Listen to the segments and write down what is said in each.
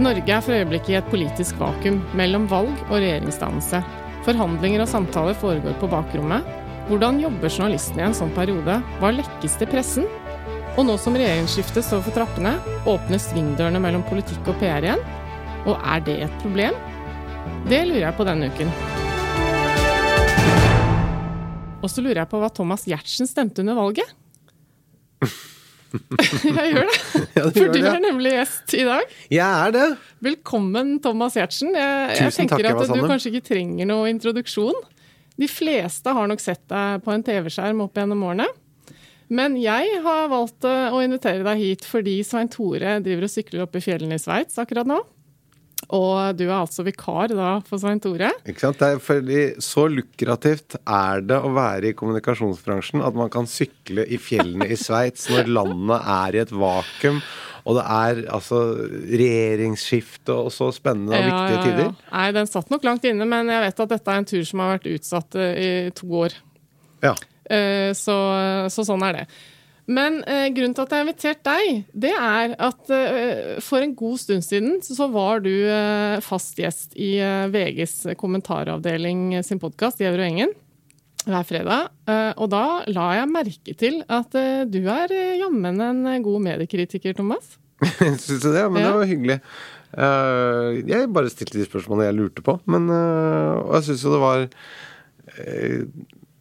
Norge er for øyeblikket i et politisk vakuum mellom valg og regjeringsdannelse. Forhandlinger og samtaler foregår på bakrommet. Hvordan jobber journalistene i en sånn periode? Hva lekkes til pressen? Og nå som regjeringsskiftet står for trappene, åpnes svingdørene mellom politikk og PR igjen? Og er det et problem? Det lurer jeg på denne uken. Og så lurer jeg på hva Thomas Giertsen stemte under valget. jeg gjør det. Ja, du For gjør du det. er nemlig gjest i dag. Jeg er det. Velkommen, Thomas Giertsen. Jeg, jeg Tusen tenker takk, Eva at du kanskje ikke trenger noe introduksjon. De fleste har nok sett deg på en TV-skjerm opp gjennom årene. Men jeg har valgt eh, å invitere deg hit fordi Svein Tore driver og sykler opp i fjellene i Sveits akkurat nå. Og du er altså vikar da for Svein Tore. Ikke sant? Det er fordi Så lukrativt er det å være i kommunikasjonsbransjen at man kan sykle i fjellene i Sveits når landet er i et vakuum, og det er altså regjeringsskifte og så spennende og viktige tider. Nei, den satt nok langt inne, men jeg vet at dette er en tur som har vært utsatt eh, i to år. Ja. Eh, Så, så sånn er det. Men eh, grunnen til at jeg har invitert deg, det er at eh, for en god stund siden så var du eh, fast gjest i eh, VGs kommentaravdeling sin podkast Engen hver fredag. Eh, og da la jeg merke til at eh, du er eh, jammen en god mediekritiker, Thomas. Syns du det? Men Ja. det var hyggelig. Uh, jeg bare stilte de spørsmålene jeg lurte på. Men, uh, og jeg syns jo det var uh,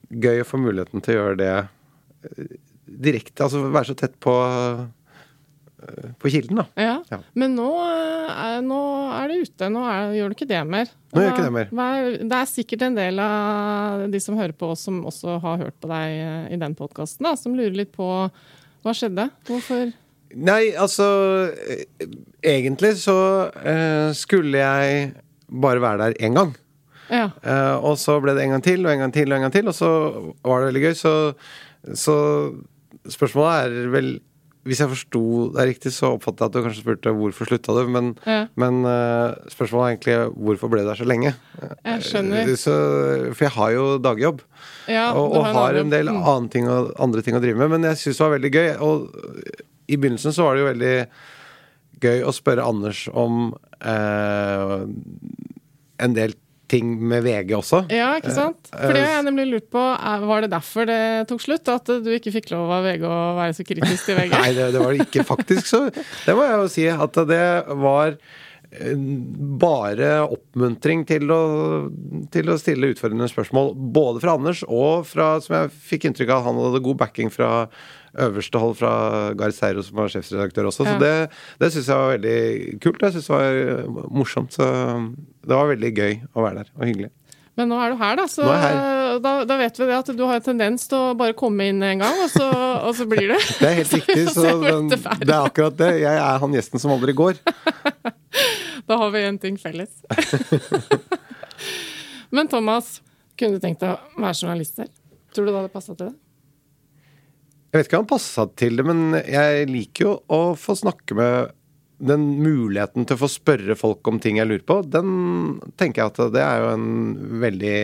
gøy å få muligheten til å gjøre det eh, direkte. Altså være så tett på, eh, på kilden, da. Ja. Ja. Men nå, eh, er, nå er det ute. Nå er, gjør du ikke det mer. Nå gjør ikke det mer. Er, det er sikkert en del av de som hører på oss, som også har hørt på deg eh, i den podkasten, som lurer litt på hva skjedde? Hvorfor Nei, altså eh, Egentlig så eh, skulle jeg bare være der én gang. Ja. Eh, og så ble det en gang til og en gang til og en gang til, og så var det veldig gøy. Så, så spørsmålet er vel Hvis jeg forsto deg riktig, så oppfattet jeg at du kanskje spurte hvorfor slutta du, men, Ja. men eh, spørsmålet er egentlig hvorfor ble du der så lenge? Jeg skjønner. Eh, Så, for jeg har jo dagjobb. Ja, og, og har en har en del Mm. ting og, andre ting å drive med. Men jeg syns det var veldig gøy. Og i begynnelsen så var det jo veldig gøy å spørre Anders om eh, en del ting med VG også. Ja, ikke sant? For det har jeg nemlig lurt på. Var det derfor det tok slutt? At du ikke fikk lov av VG å være så kritisk til VG? Nei, det, det var det ikke faktisk. Så det må jeg jo si at det var eh, bare oppmuntring til å, til å stille utfordrende spørsmål. Både fra Anders og fra, som jeg fikk inntrykk av, han hadde god backing fra øverste hold fra Gard Seiro, som var sjefsredaktør også. Ja. Så det, det syns jeg var veldig kult. Jeg syns det var morsomt. Så det var veldig gøy å være der, og hyggelig. Men nå er du her, da. Så Nå er Da, da vet vi det at du har en tendens til å bare komme inn en gang, og så, og så blir det. Det er helt riktig. Så den, det er akkurat det. Jeg er han gjesten som aldri går. Da har vi én ting felles. Men Thomas, kunne du tenkt deg å være journalist selv? Tror du det hadde passa til det? Jeg vet ikke om han passa til det, men jeg liker jo å få snakke med den muligheten til å få spørre folk om ting jeg lurer på, den tenker jeg at det er jo en veldig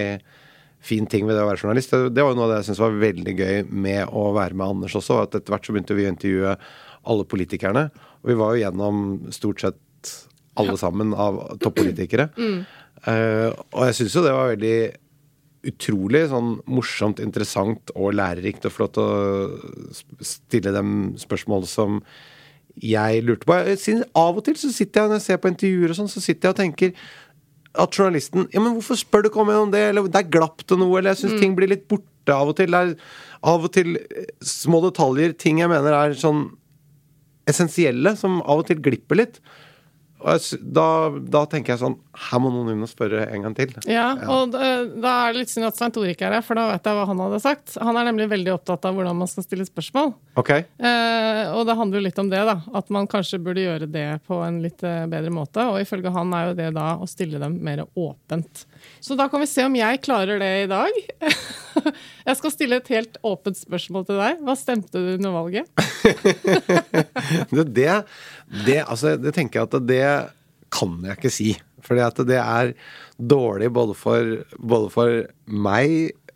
fin ting ved det å være journalist. Det var jo noe av det jeg syntes var veldig gøy med å være med Anders også. At etter hvert så begynte vi å intervjue alle politikerne. Og vi var jo gjennom stort sett alle sammen av toppolitikere. Eh, og jeg syns jo det var veldig utrolig sånn morsomt, interessant og lærerikt og flott å stille dem spørsmål som jeg lurte på. Jeg Av og til så sitter jeg når jeg ser på intervjuer og sånn, så sitter jeg og tenker at journalisten Ja, men hvorfor spør du ikke om det om det? Eller der glapp det noe? Eller jeg syns ting blir litt borte av og til. Det er av og til eh, små detaljer, ting jeg mener er sånn essensielle, som av og til glipper litt. Jeg, da, da tenker jeg sånn Her må noen inn og spørre en gang til. Ja, og da, da er det litt synd at Svein Tore ikke er her, for da vet jeg hva han hadde sagt. Han er nemlig veldig opptatt av hvordan man skal stille spørsmål. Ok? Eh, og det handler jo litt om det, da. At man kanskje burde gjøre det på en litt eh, bedre måte. Og ifølge han er jo det da å stille dem mer åpent. Så da kan vi se om jeg klarer det i dag. jeg skal stille et helt åpent spørsmål til deg. Hva stemte du under valget? Det, det, det, altså, det tenker jeg at det kan jeg ikke si. Fordi at det er dårlig både for, både for meg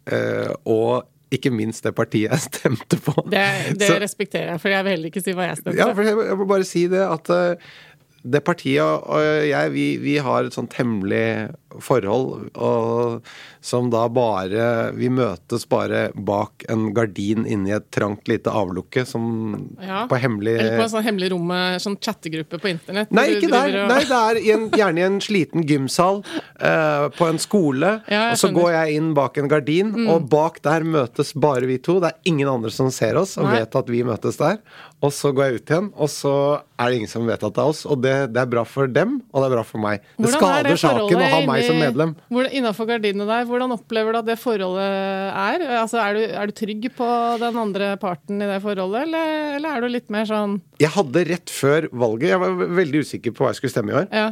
eh, og ikke minst det partiet jeg stemte på. Det, det Så- respekterer jeg, for jeg vil heller ikke si hva jeg stemte. Ja, for jeg, jeg må bare si det at eh, det partiet og jeg, vi, vi har et sånt hemmelig forhold, og som da bare Vi møtes bare bak en gardin inni et trangt lite avlukke som Ja. på hemmelig Eller på en sånn hemmelig rom med sånn chattegruppe på internett. Nei, ikke der. og- Nei, det er i en, gjerne i en sliten gymsal eh, på en skole. Ja, og så. Mm. går jeg inn bak en gardin, og bak der møtes bare vi to. Det er ingen andre som ser oss og Nei. vet at vi møtes der. Og så går jeg ut igjen, og så er det ingen som vet at det er oss. Og det, det er bra for dem, og det er bra for meg. Det Hvordan det skader det saken å ha forholdet meg som medlem. Innafor gardinene der, hvordan opplever du at det forholdet er? Altså, er, du, er du trygg på den andre parten i det forholdet, eller, eller er du litt mer sånn Jeg hadde rett før valget Jeg var veldig usikker på hva jeg skulle stemme i år. Ja.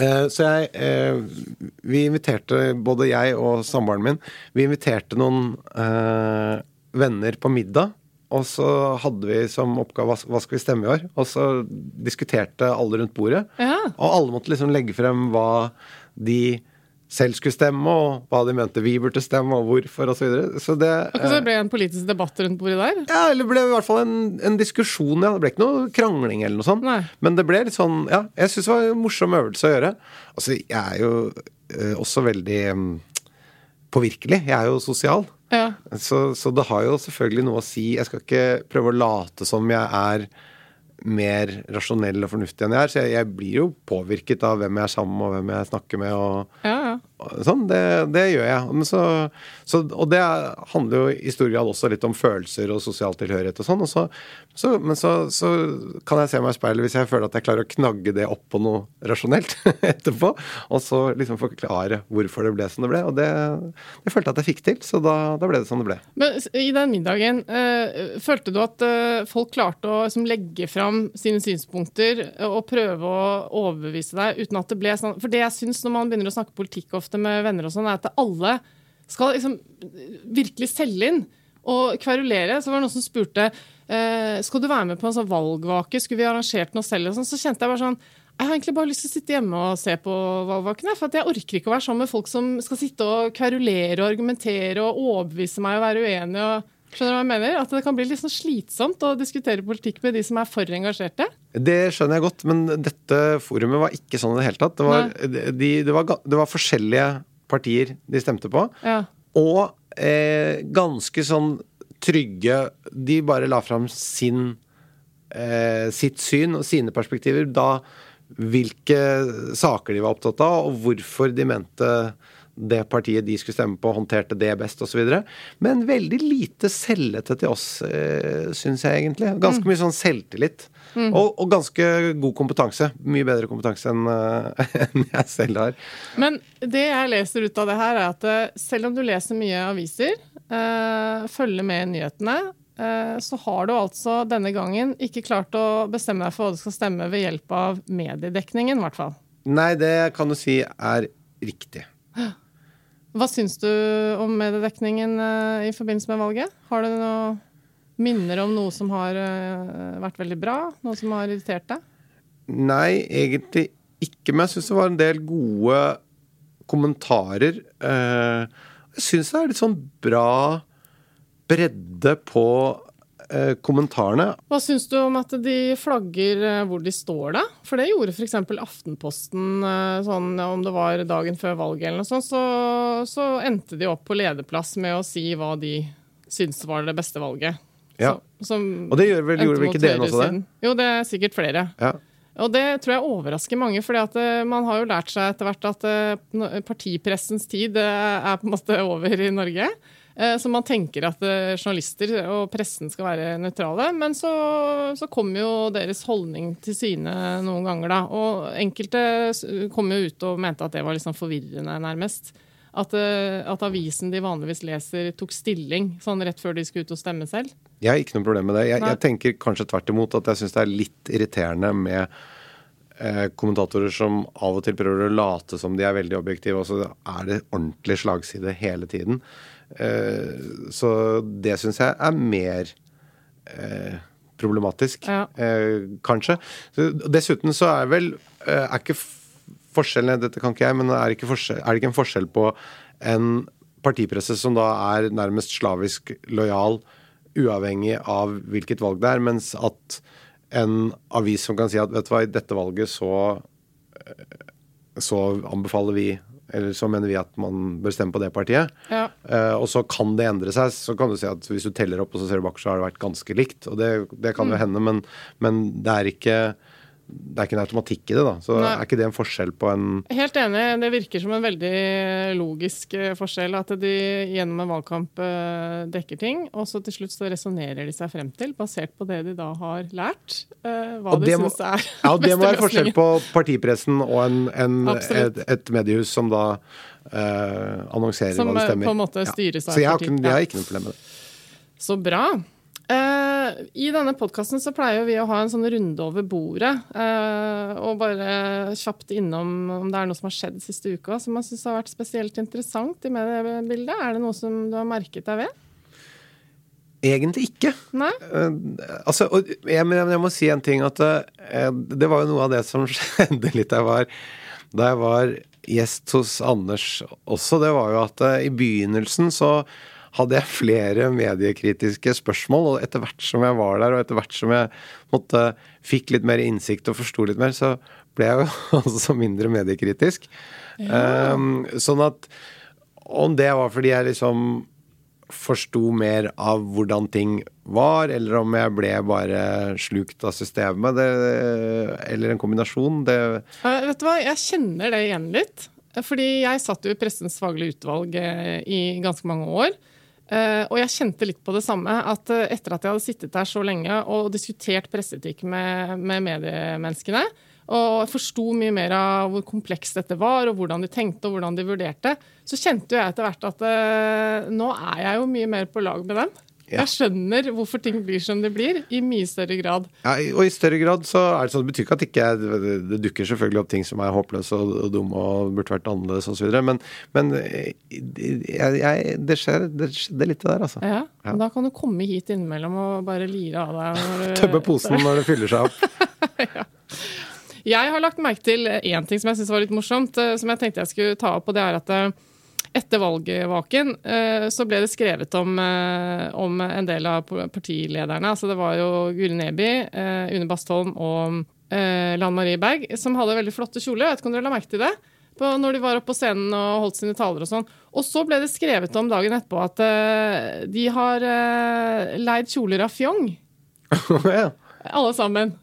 Eh, Så jeg eh, Vi inviterte, både jeg og samboeren min, vi inviterte noen eh, venner på middag. Og så hadde vi som oppgave hva skal vi stemme i år? Og så diskuterte alle rundt bordet. Ja. Og alle måtte liksom legge frem hva de selv skulle stemme, og hva de mente vi burde stemme, og hvorfor, osv. Så, videre. så det Akkurat som det ble en politisk debatt rundt bordet der. ja, eller det ble i hvert fall en, en diskusjon, ja. Det ble ikke noe krangling eller noe sånt. Nei. Men det ble litt sånn Ja, jeg syns det var en morsom øvelse å gjøre. Altså, jeg er jo eh, også veldig um, påvirkelig. Jeg er jo sosial. Ja. Så, så det har jo selvfølgelig noe å si. Jeg skal ikke prøve å late som jeg er mer rasjonell og fornuftig enn jeg er. Så jeg, jeg blir jo påvirket av hvem jeg er sammen med, og hvem jeg snakker med. og Ja, ja. Sånn, det, det gjør jeg. Så, så, og det handler jo i stor grad også litt om følelser og sosial tilhørighet og sånn. Så, men så, kan jeg se meg i speilet hvis jeg føler at jeg klarer å knagge det opp på noe rasjonelt etterpå. Og så liksom forklare hvorfor det ble som det ble. Og det, det følte jeg at jeg fikk til, så da, da ble det som det ble. Men i den middagen, øh, følte du at øh, folk klarte å liksom, legge fram sine synspunkter og prøve å overbevise deg uten at det ble sånn For det jeg syns når man begynner å snakke politikk ofte med venner og sånn, er at alle skal liksom virkelig selge inn og kverulere. Så var det noen som spurte eh, skal du være med på en sånn valgvake, skulle vi arrangert noe selv? Og sånn, så kjente jeg bare sånn jeg har egentlig bare lyst til å sitte hjemme og se på valgvaken. For jeg orker ikke å være sammen med folk som skal sitte og kverulere og argumentere og overbevise meg og være uenig. og Skjønner du hva jeg mener? At det kan bli litt sånn slitsomt å diskutere politikk med de som er for engasjerte. Det skjønner jeg godt, men dette forumet var ikke sånn i det hele tatt. Det var, de, det var, det var forskjellige partier de stemte på. Ja. Og eh, ganske sånn trygge De bare la fram sin eh, sitt syn og sine perspektiver. Da hvilke saker de var opptatt av, og hvorfor de mente det partiet de skulle stemme på, håndterte det best, osv. Men veldig lite selvete til oss, eh, syns jeg egentlig. Ganske mye sånn selvtillit. Og, og ganske god kompetanse. Mye bedre kompetanse enn eh, enn jeg selv har. Men det jeg leser ut av det her, er at eh, selv om du leser mye aviser, øh, følger med i nyhetene, øh, så har du altså denne gangen ikke klart å bestemme deg for hva du skal stemme ved hjelp av mediedekningen, i hvert fall. Nei, det kan du si er riktig. Hva syns du om mediedekningen eh, i forbindelse med valget? Har du noe minner om noe som har eh, vært veldig bra? Noe som har irritert deg? Nei, egentlig ikke. Men jeg syns det var en del gode kommentarer. Eh, Jeg syns det er litt sånn bra bredde på eh, kommentarene Hva syns du om at de flagger eh, hvor de står, da? For det gjorde f.eks. Aftenposten eh, sånn om det var dagen før valget eller noe sånt, så, så endte de opp på lederplass med å si hva de syntes var det beste valget. Ja. Så, Og det gjør vel, gjorde vel ikke dere også det? Jo, det er sikkert flere. Ja. Og det tror jeg overrasker mange, for man har jo lært seg etter hvert at partipressens tid er på en måte over i Norge. Eh, Så man tenker at eh, journalister og pressen skal være nøytrale. Men så, så kommer jo deres holdning til syne noen ganger, da. Og enkelte kom jo ut og mente at det var liksom forvirrende, nærmest. At, eh, at avisen de vanligvis leser, tok stilling sånn rett før de skulle ut og stemme selv. Jeg har ikke noe problem med det. Jeg, jeg tenker kanskje tvert imot at jeg syns det er litt irriterende med eh, kommentatorer som av og til prøver å late som de er veldig objektive, og så er det ordentlig slagside hele tiden. Eh, så det syns jeg er mer eh, problematisk, Ja. eh, kanskje. Dessuten så er vel er ikke forskjellen Dette kan ikke jeg, men er, ikke er det ikke en forskjell på en partipresse som da er nærmest slavisk lojal, uavhengig av hvilket valg det er, mens at en avis som kan si at vet du hva, i dette valget så så anbefaler vi eller så mener vi at man bør stemme på det partiet. Ja. Uh, og så kan det endre seg. Så kan du si at hvis du teller opp og så ser du bak, så har det vært ganske likt. Og det, det kan jo hende, men, men det er ikke det er ikke en automatikk i det. da. Så Nei. er ikke det en forskjell på en Helt enig. Det virker som en veldig logisk eh, forskjell. At de gjennom en valgkamp eh, dekker ting, og så til slutt så resonnerer de seg frem til, basert på det de da har lært, eh, hva de det syns er Ja, det må være forskjell på partipressen og en, en, et, et mediehus som da eh, annonserer Som, hva det stemmer. Som på en måte styres av Så jeg har, ikke, jeg har ikke noe problem med det. Så bra. Eh, I denne podkasten så pleier vi å ha en sånn runde over bordet. eh, og bare kjapt innom om det er noe som har skjedd siste uka som jeg syns har vært spesielt interessant i mediebildet. Er det noe som du har merket deg ved? Egentlig ikke. Nei? Eh, altså, jeg, men jeg må si en ting at eh, det var jo noe av det som skjedde litt da jeg var, da jeg var gjest hos Anders også. Det var jo at eh, i begynnelsen så hadde jeg flere mediekritiske spørsmål, og etter hvert som jeg var der, og etter hvert som jeg måtte, fikk litt mer innsikt og forsto litt mer, så ble jeg jo også mindre mediekritisk. Um, sånn at om det var fordi jeg liksom forsto mer av hvordan ting var, eller om jeg ble bare slukt av systemet, det, eller en kombinasjon. Det, vet du hva, jeg kjenner det igjen litt. Fordi jeg satt jo i Pressens faglige utvalg eh, i ganske mange år. Eh, og jeg kjente litt på det samme. At eh, etter at jeg hadde sittet der så lenge og diskutert presseetikk med, med mediemenneskene, og forsto mye mer av hvor komplekst dette var, og hvordan de tenkte og hvordan de vurderte, så kjente jo jeg etter hvert at eh, nå er jeg jo mye mer på lag med dem. Ja. Jeg skjønner hvorfor ting blir som det blir, i mye større grad. ja, og i større grad så er det sånn, det betyr ikke at ikke det, det dukker selvfølgelig opp ting som er håpløse og, og dumme og burde vært annerledes osv., men, men eh, jeg, jeg, det skjer det skjedde litt det der, altså. Ja, men Da kan du komme hit innimellom og bare lire av deg. Tømme posen når det fyller seg opp. Jeg har lagt merke til én ting som jeg syns var litt morsomt, eh, som jeg tenkte jeg skulle ta opp. og det er at eh, etter valgvaken eh, så ble det skrevet om, eh, om en del av partilederne. altså Det var jo Guri Neby, eh, Une Bastholm og Lan Marie Berg som hadde veldig flotte kjoler. Jeg vet ikke om dere la merke til det? På, når de var oppe på scenen og holdt sine taler og sånn. Og så ble det skrevet om dagen etterpå at de har leid kjoler av Fjong. ja. Alle sammen.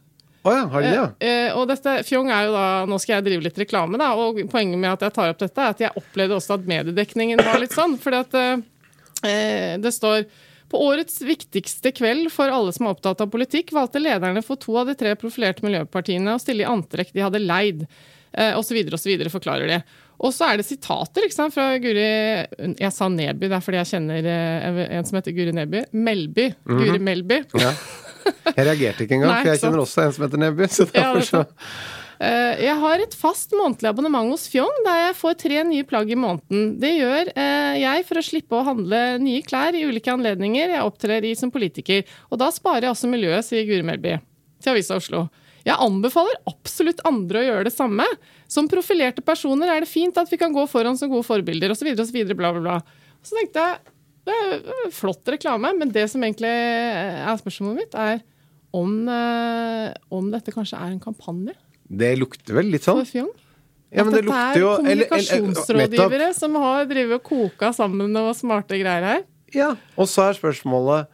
Å ja, har de det? Ja? Eh, og dette, Fjong er jo da, Nå skal jeg drive litt reklame, da, og poenget med at jeg tar opp dette, er at jeg opplevde også at mediedekningen var litt sånn. fordi at eh, det står på årets viktigste kveld for alle som er opptatt av politikk, valgte lederne for to av de tre profilerte miljøpartiene å stille i antrekk de hadde leid, eh, osv., osv., forklarer de. Og så er det sitater ikke sant, fra Guri Jeg sa Neby, det er fordi jeg kjenner eh, en som heter Guri Neby. Melby. Guri Melby. Ja. Jeg reagerte ikke engang, Nei, for jeg kjenner også en som heter Nebby. Så derfor så Eh, Jeg har et fast månedlig abonnement hos Fjong, der jeg får tre nye plagg i måneden. Det gjør eh, jeg for å slippe å handle nye klær i ulike anledninger jeg opptrer i som politiker. Og da sparer jeg også miljøet, sier Guri Melby til Avisa Oslo. Jeg anbefaler absolutt andre å gjøre det samme. Som profilerte personer er det fint at vi kan gå foran som gode forbilder, osv., osv., bla, bla, bla. Så tenkte jeg flott reklame, men det som egentlig er spørsmålet mitt, er om, eh, om dette kanskje er en kampanje Det lukter vel litt sånn? for Fjong? Ja, men At det lukter jo er eller- eller- kommunikasjonsrådgivere som har drevet og koka sammen noe smarte greier her. Ja, og så er spørsmålet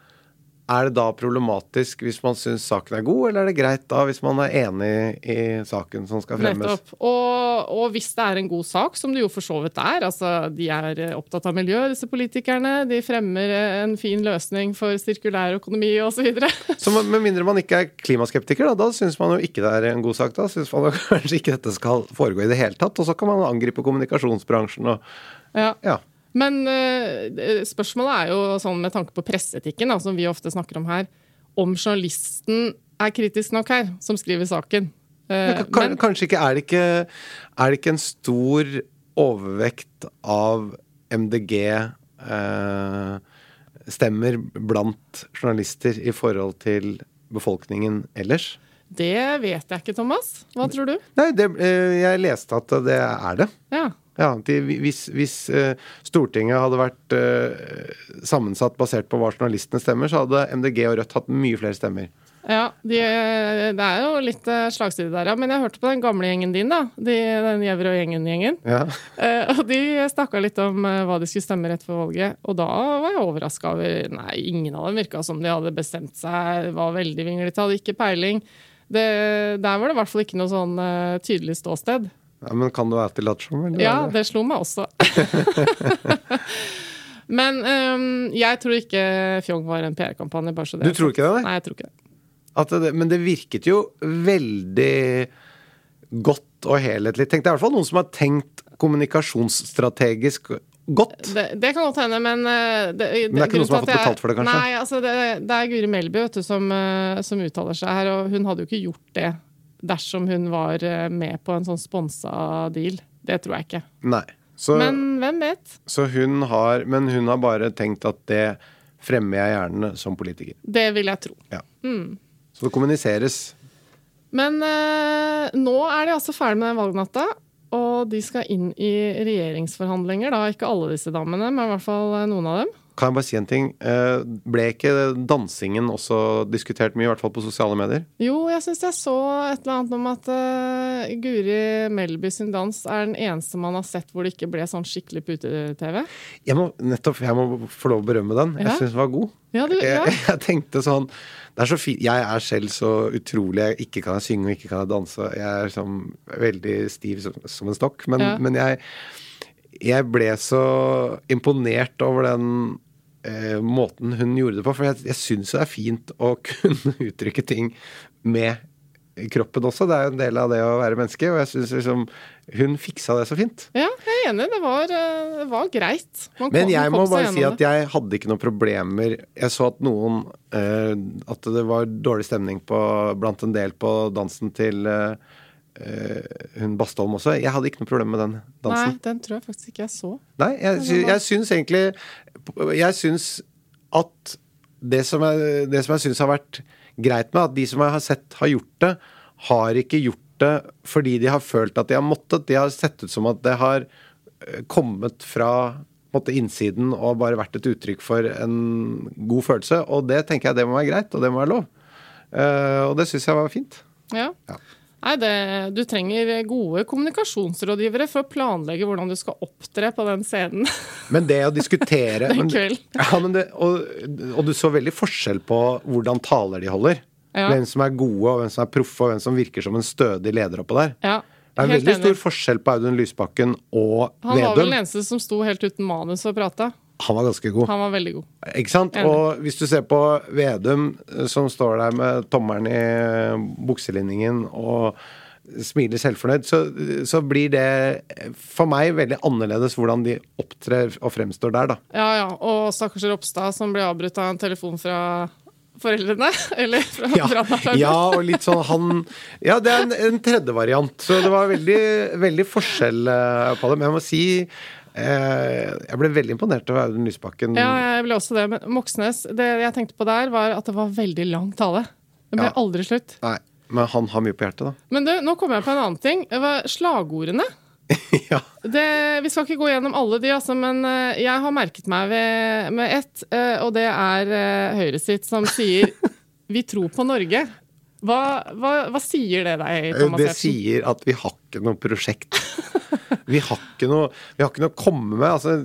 Er det da problematisk hvis man syns saken er god, eller er det greit da hvis man er enig i saken som skal fremmes? Nettopp. Og, og hvis det er en god sak, som det jo for så vidt er, altså de er opptatt av miljø, disse politikerne, de fremmer en fin løsning for sirkulær økonomi osv. Så så med mindre man ikke er klimaskeptiker, da, da syns man jo ikke det er en god sak. Da syns man kanskje ikke dette skal foregå i det hele tatt. Og så kan man angripe kommunikasjonsbransjen og Ja. Ja. Men eh, spørsmålet er jo sånn med tanke på presseetikken, da, som vi ofte snakker om her, om journalisten er kritisk nok her, som skriver saken. Eh, Men, men- kanskje ikke er, det ikke er det ikke en stor overvekt av MDG-stemmer blant journalister i forhold til befolkningen ellers? Det vet jeg ikke, Thomas. Hva tror du? Nei, det, eh, jeg leste at det er det. Ja. Ja, de, hvis, hvis eh, Stortinget hadde vært uh, sammensatt basert på hva journalistene stemmer, så hadde MDG og Rødt hatt mye flere stemmer. Ja, de, det er jo litt eh, slagside der, ja. Men jeg hørte på den gamle gjengen din, da. De, den Gjever og gjengen-gjengen. Ja. Uh, og de snakka litt om uh, hva de skulle stemme rett før valget. Og da var jeg overraska over Nei, ingen av dem virka som de hadde bestemt seg, var veldig vinglete, hadde ikke peiling. Det, der var det i hvert fall ikke noe sånn uh, tydelig ståsted. Ja, Men kan du som? eller? Ja, det slo meg også. Men um, jeg tror ikke Fjong var en PR-kampanje. bare så det Du tror ikke det, nei? Jeg tror ikke det. Det, men det virket jo veldig godt og helhetlig tenkt. Det er i hvert fall noen som har tenkt kommunikasjonsstrategisk godt. Det, det kan godt hende, men det, det, Men det er ikke noen som har fått betalt for det, kanskje? Nei, altså det, det er Guri Melby vet du, som, eh, som uttaler seg her, og hun hadde jo ikke gjort det dersom hun var eh, med på en sånn sponsa deal. Det tror jeg ikke. Nei. Så, Men hvem vet? så hun har Men hun har bare tenkt at det fremmer jeg gjerne som politiker. Det vil jeg tro. Ja. Så det kommuniseres. Men eh, nå er de altså ferdig med den valgnatta, og de skal inn i regjeringsforhandlinger. da, Ikke alle disse damene, men i hvert fall eh, noen av dem. Kan jeg bare si en ting? Eh, Ble ikke dansingen også diskutert mye, i hvert fall på sosiale medier? Jo, jeg syns jeg så et eller annet om at uh, Guri Melby sin dans er den eneste man har sett hvor det ikke ble sånn skikkelig pute-TV. Jeg må, nettopp, jeg må få lov å berømme den. Jeg Ja. syns den var god. Ja, du, ja. Jeg, jeg tenkte sånn det er så fint. Jeg er selv så utrolig jeg Ikke kan jeg synge og ikke kan jeg danse. Jeg er sånn veldig stiv som, som en stokk. Men, men jeg, jeg ble så imponert over den eh, måten hun gjorde det på. For jeg, jeg syns det er fint å kunne uttrykke ting med kroppen også. Det er jo en del av det å være menneske. Og jeg syns liksom hun fiksa det så fint. ja, jeg er enig. Det var, eh, det var greit. Man Men kom- jeg må bare si at jeg hadde ikke noen problemer. Jeg så at noen eh, At det var dårlig stemning på, blant en del på dansen til eh, eh, hun Bastholm også. Jeg hadde ikke noe problem med den dansen. Nei, den tror jeg faktisk ikke jeg så. Nei, jeg, sy jeg syns egentlig Jeg syns at det som jeg, det som jeg syns har vært greit med, at de som jeg har sett har gjort det, har ikke gjort det fordi de har følt at de har måttet. De har sett ut som at det har eh, kommet fra måte, innsiden og bare vært et uttrykk for en god følelse. Og det tenker jeg det må være greit, og det må være lov. Uh, og det syns jeg var fint. Ja. Ja. Nei, det, du trenger gode kommunikasjonsrådgivere for å planlegge hvordan du skal opptre på den scenen. Men det å diskutere Den men, kvelden. ja, men det, og, og du så veldig forskjell på hvordan taler de holder. Ja. Hvem som er gode, og hvem som er proffe, og hvem som virker som en stødig leder oppå der. Ja, Det er en veldig enig. stor forskjell på Audun Lysbakken og Vedum. Han var vel den eneste som sto helt uten manus og prata. Han var ganske god. Han var veldig god. Ikke sant? Enig. Og hvis du ser på Vedum, eh, som står der med tommelen i eh, bukselinningen og smiler selvfornøyd, så, så blir det eh, for meg veldig annerledes hvordan de opptrer og fremstår der, da. Ja, ja. Og stakkars Ropstad som ble avbrutt av en telefon fra foreldrene. Eller fra Ja, brannavtalen. ja, og litt sånn han Ja, det er en, en tredje variant. Så det var veldig, veldig forskjell på det. Men jeg må si jeg ble veldig imponert over Audun Lysbakken. Ja, jeg ble også det. Men Moxnes, det jeg tenkte på der, var at det var veldig lang tale. Det ble Ja. aldri slutt. Nei, men han har mye på hjertet, da. Men du, nå kommer jeg på en annen ting. Det var slagordene. ja. Det, vi skal ikke gå gjennom alle de, altså, men eh, jeg har merket meg ved, med ett, eh, og det er eh, Høyre sitt, som sier 'vi tror på Norge'. Hva, hva, hva sier det deg, Thomas Det sier at vi har ikke noe prosjekt. Vi har ikke noe, vi har ikke noe å komme med. Altså,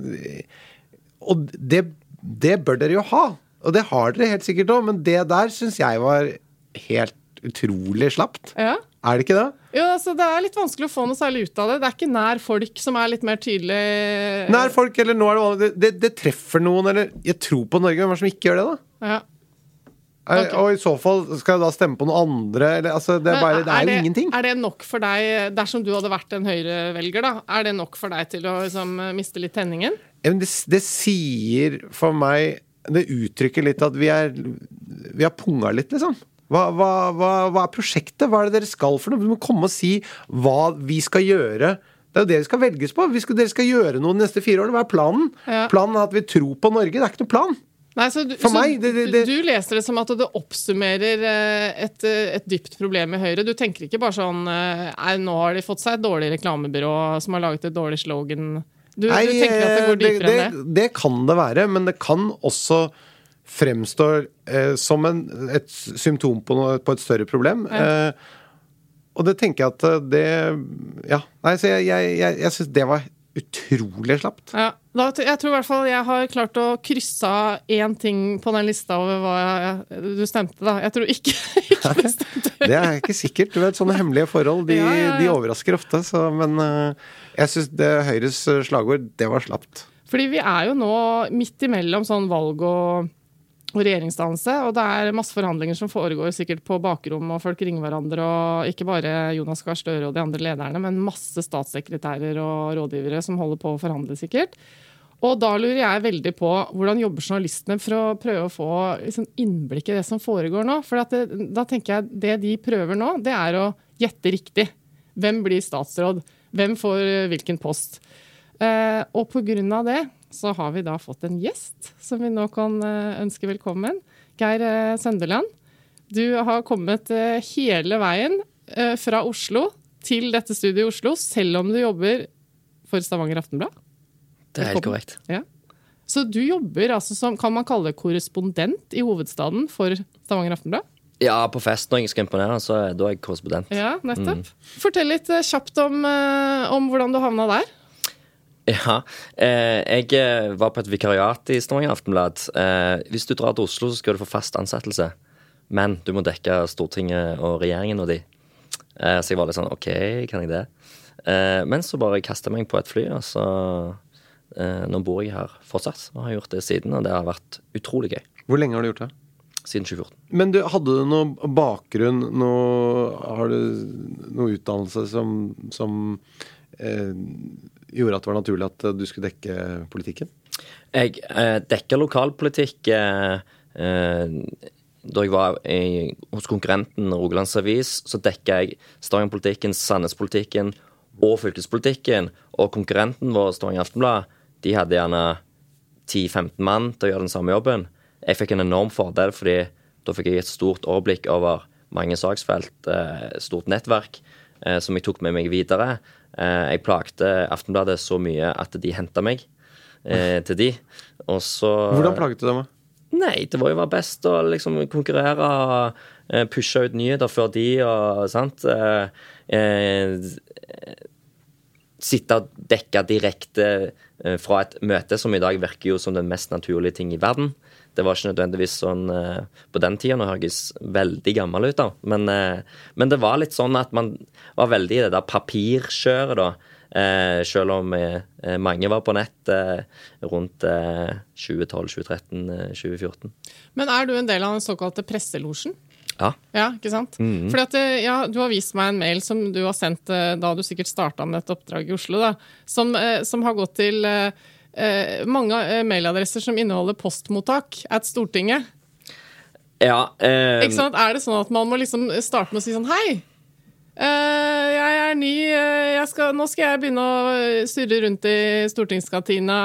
og det, det bør dere jo ha. Og det har dere helt sikkert òg, men det der syns jeg var helt utrolig slapt. Ja. Er det ikke det? Jo, altså, det er litt vanskelig å få noe særlig ut av det. Det er ikke nær folk som er litt mer tydelig Nær folk, eller nå er det vanlig det, det, det treffer noen, eller Jeg tror på Norge. Er det som ikke gjør det, da? Ja. Er, Ok. Og i så fall skal jeg da stemme på noen andre, eller altså Det er, bare, det er jo ingenting. Er det nok for deg, dersom du hadde vært en Høyre-velger, da, er det nok for deg til å liksom, miste litt tenningen? Det, det sier for meg Det uttrykker litt at vi er Vi har punga litt, liksom. Hva, hva, hva, hva er prosjektet? Hva er det dere skal for noe? Du må komme og si hva vi skal gjøre. Det er jo det vi skal velges på. Vi skal, dere skal gjøre noe de neste fire årene. Hva er planen? Ja. Planen er at vi tror på Norge. Det er ikke noen plan. Nei, så du, så meg, det- det- du leser det som at det oppsummerer eh, et, eh, et dypt problem i Høyre. Du tenker ikke bare sånn eh, Nei, nå har de fått seg et dårlig reklamebyrå som har laget et dårlig slogan. Du, Nei, du tenker at det går dypere det, enn det? det kan det være, men det kan også fremstå eh, som en, et symptom på, noe, på et større problem. Eh, og det tenker jeg at det Ja. Nei, så jeg, jeg, jeg, jeg syns det var utrolig slapt. Ja, da, jeg tror i hvert fall jeg har klart å krysse av én ting på den lista over hva jeg, du stemte, da. Jeg tror ikke, ikke stemte. Det er ikke sikkert. Du vet, Sånne hemmelige forhold de, Ja, ja, ja. de overrasker ofte. Så, men eh, jeg syns Høyres slagord, det var slapt. Fordi vi er jo nå midt imellom sånn valg og, og regjeringsdannelse, og det er masse forhandlinger som foregår sikkert på bakrom, og folk ringer hverandre, og ikke bare Jonas Gahr Støre og de andre lederne, men masse statssekretærer og rådgivere som holder på å forhandle, sikkert. Og da lurer jeg veldig på hvordan jobber journalistene for å prøve å få liksom, innblikk i det som foregår nå. For det, da tenker jeg det de prøver nå, det er å gjette riktig. Hvem blir statsråd? Hvem får hvilken post? Eh, og av det så har vi da fått en gjest som vi nå kan eh, ønske velkommen. Geir Søndeland, Sønderland. Du har kommet eh, hele veien eh, fra Oslo til dette studiet i Oslo, selv om du jobber for Stavanger Aftenblad. Det er helt korrekt. Ja. Så du jobber altså som, kan man kalle det korrespondent i hovedstaden for Stavanger Aftenblad? Ja, på fest når jeg skal imponere, så da er jeg korrespondent. Ja, nettopp. Fortell litt eh, kjapt om, eh, om hvordan du havna der. Ja. Eh, jeg eh, var på et vikariat i Stavanger Aftenblad. Eh, hvis du drar til Oslo, så skal du få fast ansettelse. Men du må dekke Stortinget og regjeringen og de. Eh, så jeg var litt sånn OK, kan jeg det? Eh, men så bare kasta jeg meg på et fly, og så eh, Nå bor jeg her fortsatt og har gjort det siden, og det har vært utrolig gøy. Hvor lenge har du gjort det? Siden 2014. Men du, hadde du noe bakgrunn, noe, har du noe utdannelse som, som eh, gjorde at det var naturlig at du skulle dekke politikken? Jeg eh, dekker lokalpolitikk eh, eh, da jeg var i, hos konkurrenten Rogalands Avis. Så dekka jeg Stavanger-politikken, Sandnes-politikken og fylkespolitikken. Og konkurrenten vår, Stavanger Aftenblad, de hadde gjerne 10-15 mann til å gjøre den samme jobben. Jeg fikk en enorm fordel, fordi da fikk jeg et stort overblikk over mange saksfelt, eh, stort nettverk, eh, som jeg tok med meg videre. Eh, jeg plagte Aftenbladet så mye at de henta meg eh, til de. Og så Hvordan plaget du dem? Nei, det var jo være best å liksom konkurrere og eh, pushe ut nyheter før de og sant. Eh, eh, sitte og dekke direkte eh, fra et møte, som i dag virker jo som den mest naturlige ting i verden. Det var ikke nødvendigvis sånn eh, på den tida. Nå høres jeg veldig gammel ut, da. Men, eh, men det var litt sånn at man var veldig i det der papirkjøret, da. Eh, selv om eh, mange var på nett eh, rundt eh, 2012, 2013, eh, 2014. Men er du en del av den såkalte presselosjen? Ja. Ja, ikke sant? Fordi at, eh, ja, Du har vist meg en mail som du har sendt da du sikkert starta med dette oppdraget i Oslo, da, som, som har gått til eh, eh, mange eh, mailadresser som inneholder postmottak at Stortinget. ja eh, Ikke sant? Er det sånn at man må liksom starte med å si sånn Hei! eh, jeg er ny. eh, jeg skal, nå skal jeg begynne å surre rundt i stortingskantina.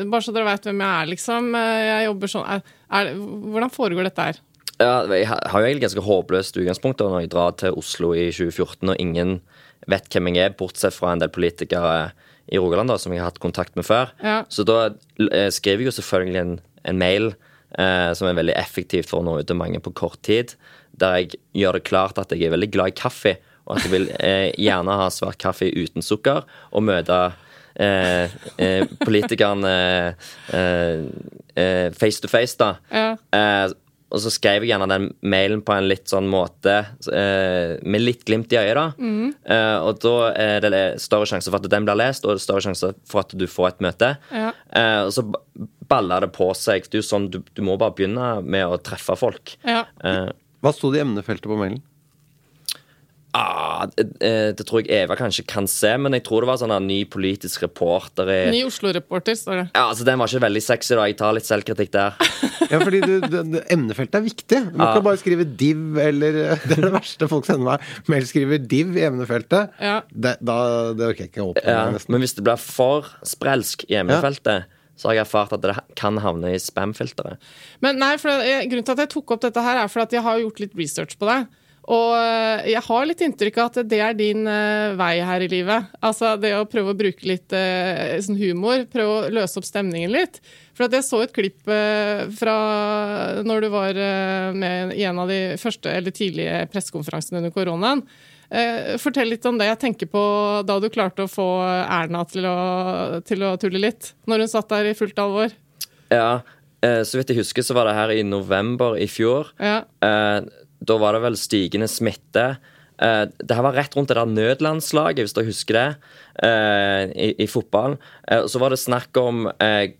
eh, Bare så dere veit hvem jeg er, liksom. Eh, Jeg jobber sånn er, er, Hvordan foregår dette her? Ja, jeg har har jo egentlig ganske håpløst utgangspunkt når jeg drar til Oslo i 2014, og ingen vet hvem jeg er, bortsett fra en del politikere i Rogaland da, som jeg har hatt kontakt med før. Ja. Så da eh, skriver jeg jo selvfølgelig en, en mail eh, som er veldig effektivt for å nå ut til mange på kort tid, der jeg gjør det klart at jeg er veldig glad i kaffe, og at jeg vil eh, gjerne ha svart kaffe uten sukker, og møte eh, eh, politikerne eh, eh, face to face, da. Ja. Og så skrev jeg gjerne den mailen på en litt sånn måte eh, med litt glimt i øyet, da. Eh, og da er det større sjanse for at den blir lest, og det større sjanse for at du får et møte. Ja. Eh, og så baller det på seg. Det er jo sånn, du, du må bare begynne med å treffe folk. Ja. Eh, Hva sto det i emnefeltet på mailen? Ah, det, eh, det tror jeg Eva kanskje kan se, men jeg tror det var sånn en ny politisk reporter i Ny Oslo-reporter, står det. ja, altså Den var ikke veldig sexy, da. Jeg tar litt selvkritikk der. Ja, fordi du, det, det, Emnefeltet er viktig. Du ah. kan bare skrive div eller Det er det verste folk sender meg. Mail skriver div i emnefeltet. Ja. Det, da, det orker jeg ikke å åpne. Ja, nesten. men hvis det blir for sprelsk i emnefeltet, så har jeg erfart at det kan havne i spam-filteret. Men nei, for jeg, Grunnen til at jeg tok opp dette, her er for at jeg har gjort litt research på deg. Og øh, jeg har litt inntrykk av at det er din uh, vei her i livet. Altså det å prøve å bruke litt uh, sånn humor, prøve å løse opp stemningen litt. For at jeg så et klipp uh, fra når du var med i en av de første eller tidlige pressekonferansene under koronaen. Eh, fortell litt om det. Jeg tenker på da du klarte å få Erna til å, til å tulle litt. Når hun satt der i fullt alvor. Ja, eh, så vidt jeg husker, så var det her i november i fjor. Ja. Eh, da var det vel stigende smitte. Uh, det her var rett rundt det der nødlandslaget, hvis dere husker det, uh, i, i fotballen. Uh, så var det snakk om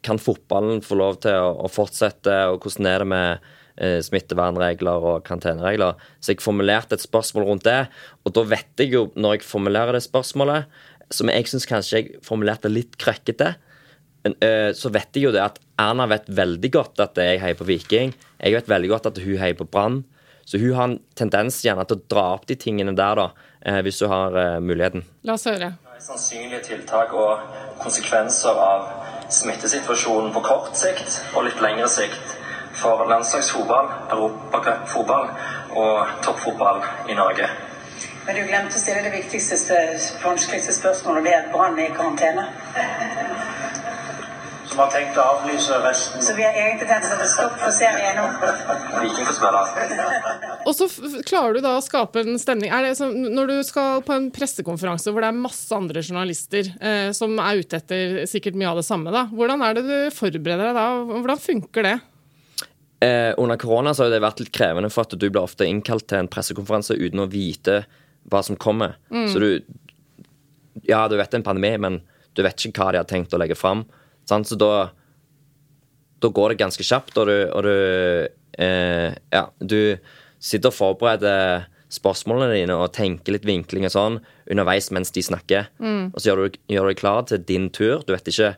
kan fotballen få lov til å, å fortsette, og hvordan er det med smittevernregler og karanteneregler. Så jeg formulerte et spørsmål rundt det, og da vet jeg jo, når jeg formulerer det spørsmålet, som jeg syns kanskje jeg formulerte litt krøkkete, så vet jeg jo det at Erna vet veldig godt at jeg heier på Viking. Jeg vet veldig godt at hun heier på Brann. Så hun har en tendens gjerne til å dra opp de tingene der, da, eh, hvis hun har eh, muligheten. La oss høre. Sannsynlige tiltak og konsekvenser av smittesituasjonen på kort sikt og litt lengre sikt for landslagsfotball, europacupfotball og toppfotball i Norge. Men du glemte å stille det viktigste, vanskeligste spørsmålet, og det er at Brann er i karantene. Som har tenkt å avlyse resten. Så vi har egentlig tenkt å sette stopp for serien nå. Viking får spille. Og så klarer du da å skape en stemning. Er det som, når du skal på en pressekonferanse hvor det er masse andre journalister eh, som er ute etter sikkert mye av det samme, da. hvordan er det du forbereder deg da? Hvordan funker det? Eh, under korona så har det vært litt krevende, for at du blir ofte innkalt til en pressekonferanse uten å vite hva som kommer. Så du Ja, du vet det er en pandemi, men du vet ikke hva de har tenkt å legge fram. Sant? Så da Da går det ganske kjapt, og du, og du eh, Ja, du sitter og forbereder spørsmålene dine og tenker litt vinkling og sånn underveis mens de snakker. Og så gjør du, gjør du deg klar til din tur. Du vet ikke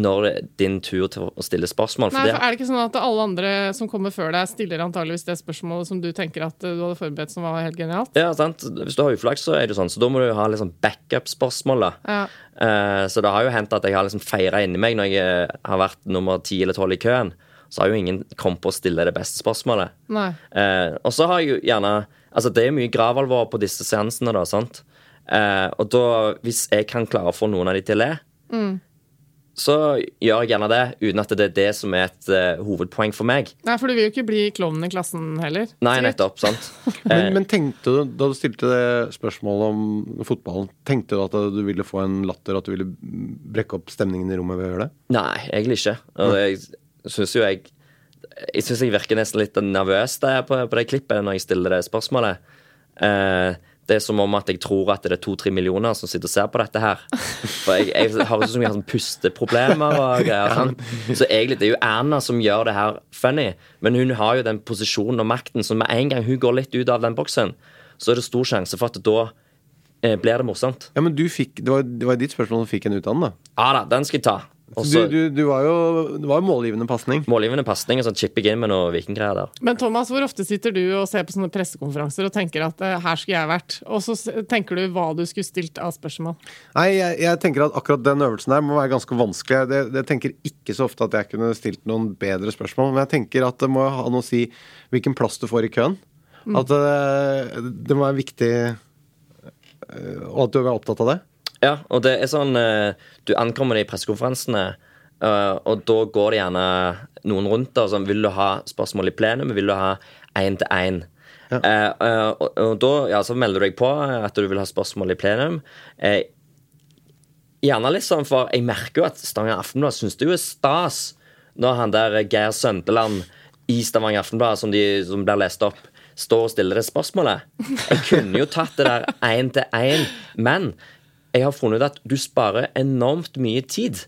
når det er din tur til å stille spørsmål. For Nei, for Er det ikke sånn at alle andre som kommer før deg, stiller antageligvis det spørsmålet som du tenker at eh, du hadde forberedt som var helt genialt? Ja, sant? Hvis du har uflaks, så er det sånn. Så da må du ha sånn backup-spørsmål. da. Ja. Uh, så det har jo hendt at jeg har liksom feira inni meg når jeg eh, har vært nummer ti eller tolv i køen. Så har jo ingen kommet på å stille det beste spørsmålet. Nei. Uh, og så har jeg jo gjerne Altså, det er mye gravalvor på disse seansene, da, sant. Uh, og da, hvis jeg kan klare å få noen av de til å le, så gjør jeg gjerne det, uten at det er det som er et uh, hovedpoeng for meg. Nei, for du vil jo ikke bli klovnen i klassen heller. Nei, nettopp. sant? Men, men tenkte du, da du stilte det spørsmålet om fotballen, tenkte du at du ville få en latter, at du ville brekke opp stemningen i rommet ved å gjøre det? Nei, egentlig ikke. Og jeg syns jo jeg Jeg syns jeg virker nesten litt nervøs der på, på det klippet når jeg stiller det spørsmålet. Eh, det er som om at jeg tror at det er to-tre millioner som sitter og ser på dette her. For jeg, jeg har jo så mye sånn pusteproblemer og greier. Sant? Så egentlig det er jo Erna som gjør det her funny, men hun har jo den posisjonen og makten, så med en gang hun går litt ut av den boksen, så er det stor sjanse for at da eh, blir det morsomt. Ja, men du fikk, Det var, det var ditt spørsmål som fikk en ut da. Ja da, den skal jeg ta. Og Du, du, du var jo Det var jo målgivende pasning. målgivende pasning og sånn chipping inn med noe vikinggreier der. Men Thomas, hvor ofte sitter du og ser på sånne pressekonferanser og tenker at eh, her skulle jeg vært, og så tenker du hva du skulle stilt av spørsmål? Nei, jeg, jeg tenker at akkurat den øvelsen der må være ganske vanskelig. Det, det tenker ikke så ofte at jeg kunne stilt noen bedre spørsmål, men jeg tenker at det må ha noe å si hvilken plass du får i køen. At det, det må være viktig, øh, og at du er opptatt av det. Ja, og det er sånn eh, Du ankommer de pressekonferansene, eh, og da går det gjerne noen rundt og sånn Vil du ha spørsmål i plenum? Vil du ha én til én? Eh, eh, og, og da ja, så melder du deg på at du vil ha spørsmål i plenum. Gjerne litt sånn, for jeg merker jo at Stavanger Aftenblad syns det jo er stas når han der Geir Søndeland i Stavanger Aftenblad, som, de, som blir lest opp, står og stiller det spørsmålet. Jeg kunne jo tatt det der én til én, men jeg har funnet ut at du sparer enormt mye tid.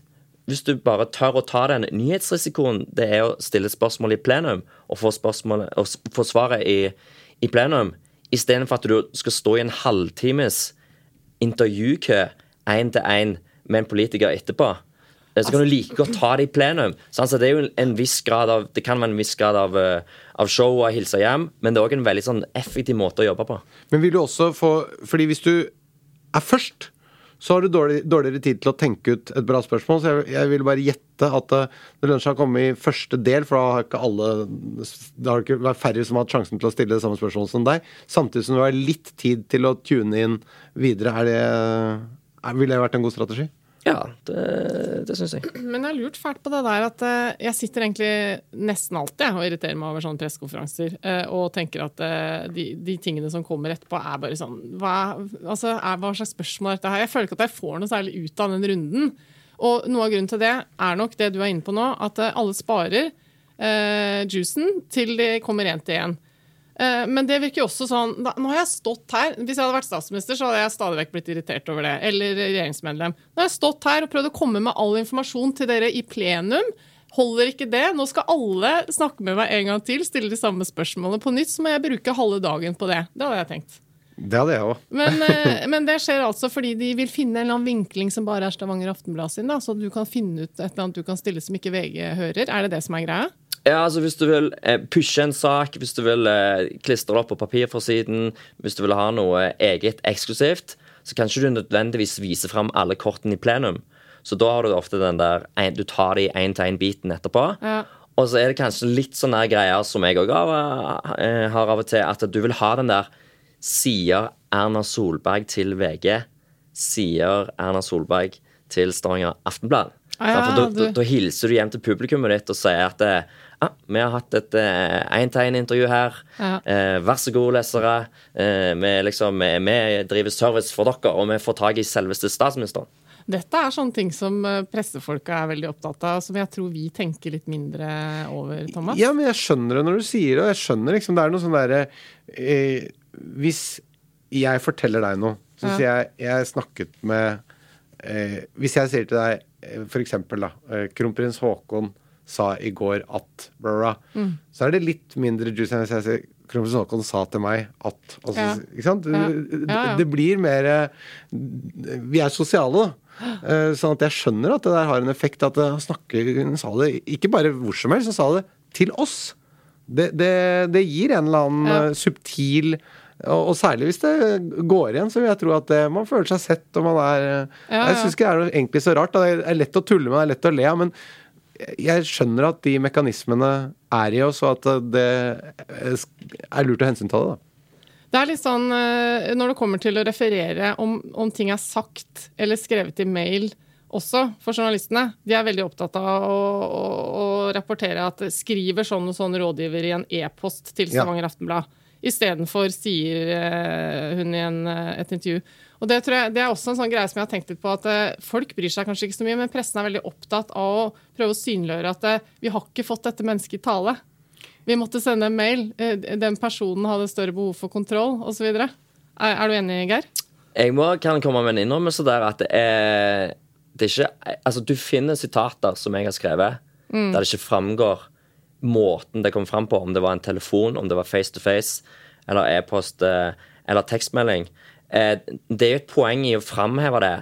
Hvis du bare tør å ta den nyhetsrisikoen det er å stille spørsmål i plenum og få, og få svaret i, i plenum, istedenfor at du skal stå i en halvtimes intervjukø én til én med en politiker etterpå. Eh, Så kan du like godt ta det i plenum. Så det er jo en viss grad av Det kan være en viss grad av, eh, av show og hilse hjem, men det er òg en veldig sånn effektiv måte å jobbe på. Men vil du også få Fordi hvis du er først, så har du dårlig, dårligere tid til å tenke ut et bra spørsmål. Så jeg, jeg vil bare gjette at eh, det lønner seg å komme i første del, for da har ikke alle Det har ikke vært færre som har hatt sjansen til å stille det samme spørsmålet som deg. Samtidig som du har litt tid til å tune inn videre. Er det er, Ville det vært en god strategi? Ja, det, det syns jeg. Men jeg har lurt fælt på det der at eh, jeg sitter egentlig nesten alltid og irriterer meg over sånne pressekonferanser eh, og tenker at eh, de, de tingene som kommer etterpå, er bare sånn hva, altså, er, hva slags spørsmål er dette her? Jeg føler ikke at jeg får noe særlig ut av den runden. Og noe av grunnen til det er nok det du er inne på nå, at alle sparer eh, juicen til de kommer rent igjen. Men det virker jo også sånn Nå har jeg stått her Hvis jeg hadde vært statsminister, så hadde jeg stadig vekk blitt irritert over det. Eller regjeringsmedlem. Nå har jeg stått her og prøvd å komme med all informasjon til dere i plenum. Holder ikke det? Nå skal alle snakke med meg en gang til, stille de samme spørsmålene på nytt. Så må jeg bruke halve dagen på det. Det hadde jeg tenkt. Det hadde jeg òg. Men, eh, men det skjer altså fordi de vil finne en eller annen vinkling som bare er Stavanger Aftenblad sin. Da, så du kan finne ut et eller annet du kan stille som ikke VG hører. Er det det som er greia? Ja, altså Hvis du vil eh, pushe en sak, hvis du vil eh, klistre det opp på papirforsiden, hvis du vil ha noe eget eksklusivt, så kan ikke du nødvendigvis vise fram alle kortene i plenum. Så da har du ofte den der Du tar de én-til-én-biten etterpå. Ja. Og så er det kanskje litt sånne greier som jeg òg har, eh, av og til, at du vil ha den der Sier Erna Solberg til VG, sier Erna Solberg til Stavanger Aftenblad. Ah, ja, da, da, da hilser du hjem til publikummet ditt og sier at eh, ah, vi har hatt et én-til-én-intervju her. Ja. Eh, vær så god, lesere. Eh, vi, liksom, eh, vi driver service for dere, og vi får tak i selveste statsministeren. Dette er sånne ting som eh, pressefolka er veldig opptatt av, som jeg tror vi tenker litt mindre over, Thomas. Ja, men jeg skjønner det når du sier det, og jeg skjønner liksom Det er noe sånn derre eh, Hvis jeg forteller deg noe, så Ja. sier jeg Jeg snakket med eh, Hvis jeg sier til deg f.eks. for eksempel da eh, Kronprins Haakon sa i går at bla, Mm. så er det litt mindre juicy enn hvis jeg sier Kronprins Haakon sa til meg at altså, Ja. Ikke sant? Ja. Det, det blir mer eh, Vi er sosiale, da. Eh, Sånn at jeg skjønner at det der har en effekt. At han snakker Hun sa det ikke bare hvor som helst, hun sa det til oss. Det, det, det gir en eller annen Ja. eh, subtil og, og særlig hvis det går igjen, så vil jeg tro at det, man føler seg sett. og man er ja, Ja, Jeg syns ikke det er egentlig så rart. Det er lett å tulle med, det er lett å le av. Men jeg skjønner at de mekanismene er i oss, og at det er lurt å hensynta det. da. Det er litt sånn eh, når det kommer til å referere om, om ting er sagt eller skrevet i mail også for journalistene. De er veldig opptatt av å, å, å rapportere at skriver sånn og sånn rådgiver i en e-post til Ja. Stavanger Aftenblad. Istedenfor sier eh, hun i en, eh, et intervju. Og det, tror jeg, det er også en sånn greie som jeg har tenkt litt på, at eh, folk bryr seg kanskje ikke så mye, men pressen er veldig opptatt av å prøve å synliggjøre at eh, vi har ikke fått dette mennesket i tale. Vi måtte sende en mail. Eh, Den personen hadde større behov for kontroll, osv. Er, er du enig, Geir? Jeg må, kan komme med en innrømmelse der at det er, det er ikke Altså, du finner sitater som jeg har skrevet, der det ikke framgår måten det kom fram på, om det var en telefon, om det var face to face, eller e-post eller tekstmelding. Eh, det er jo et poeng i å framheve det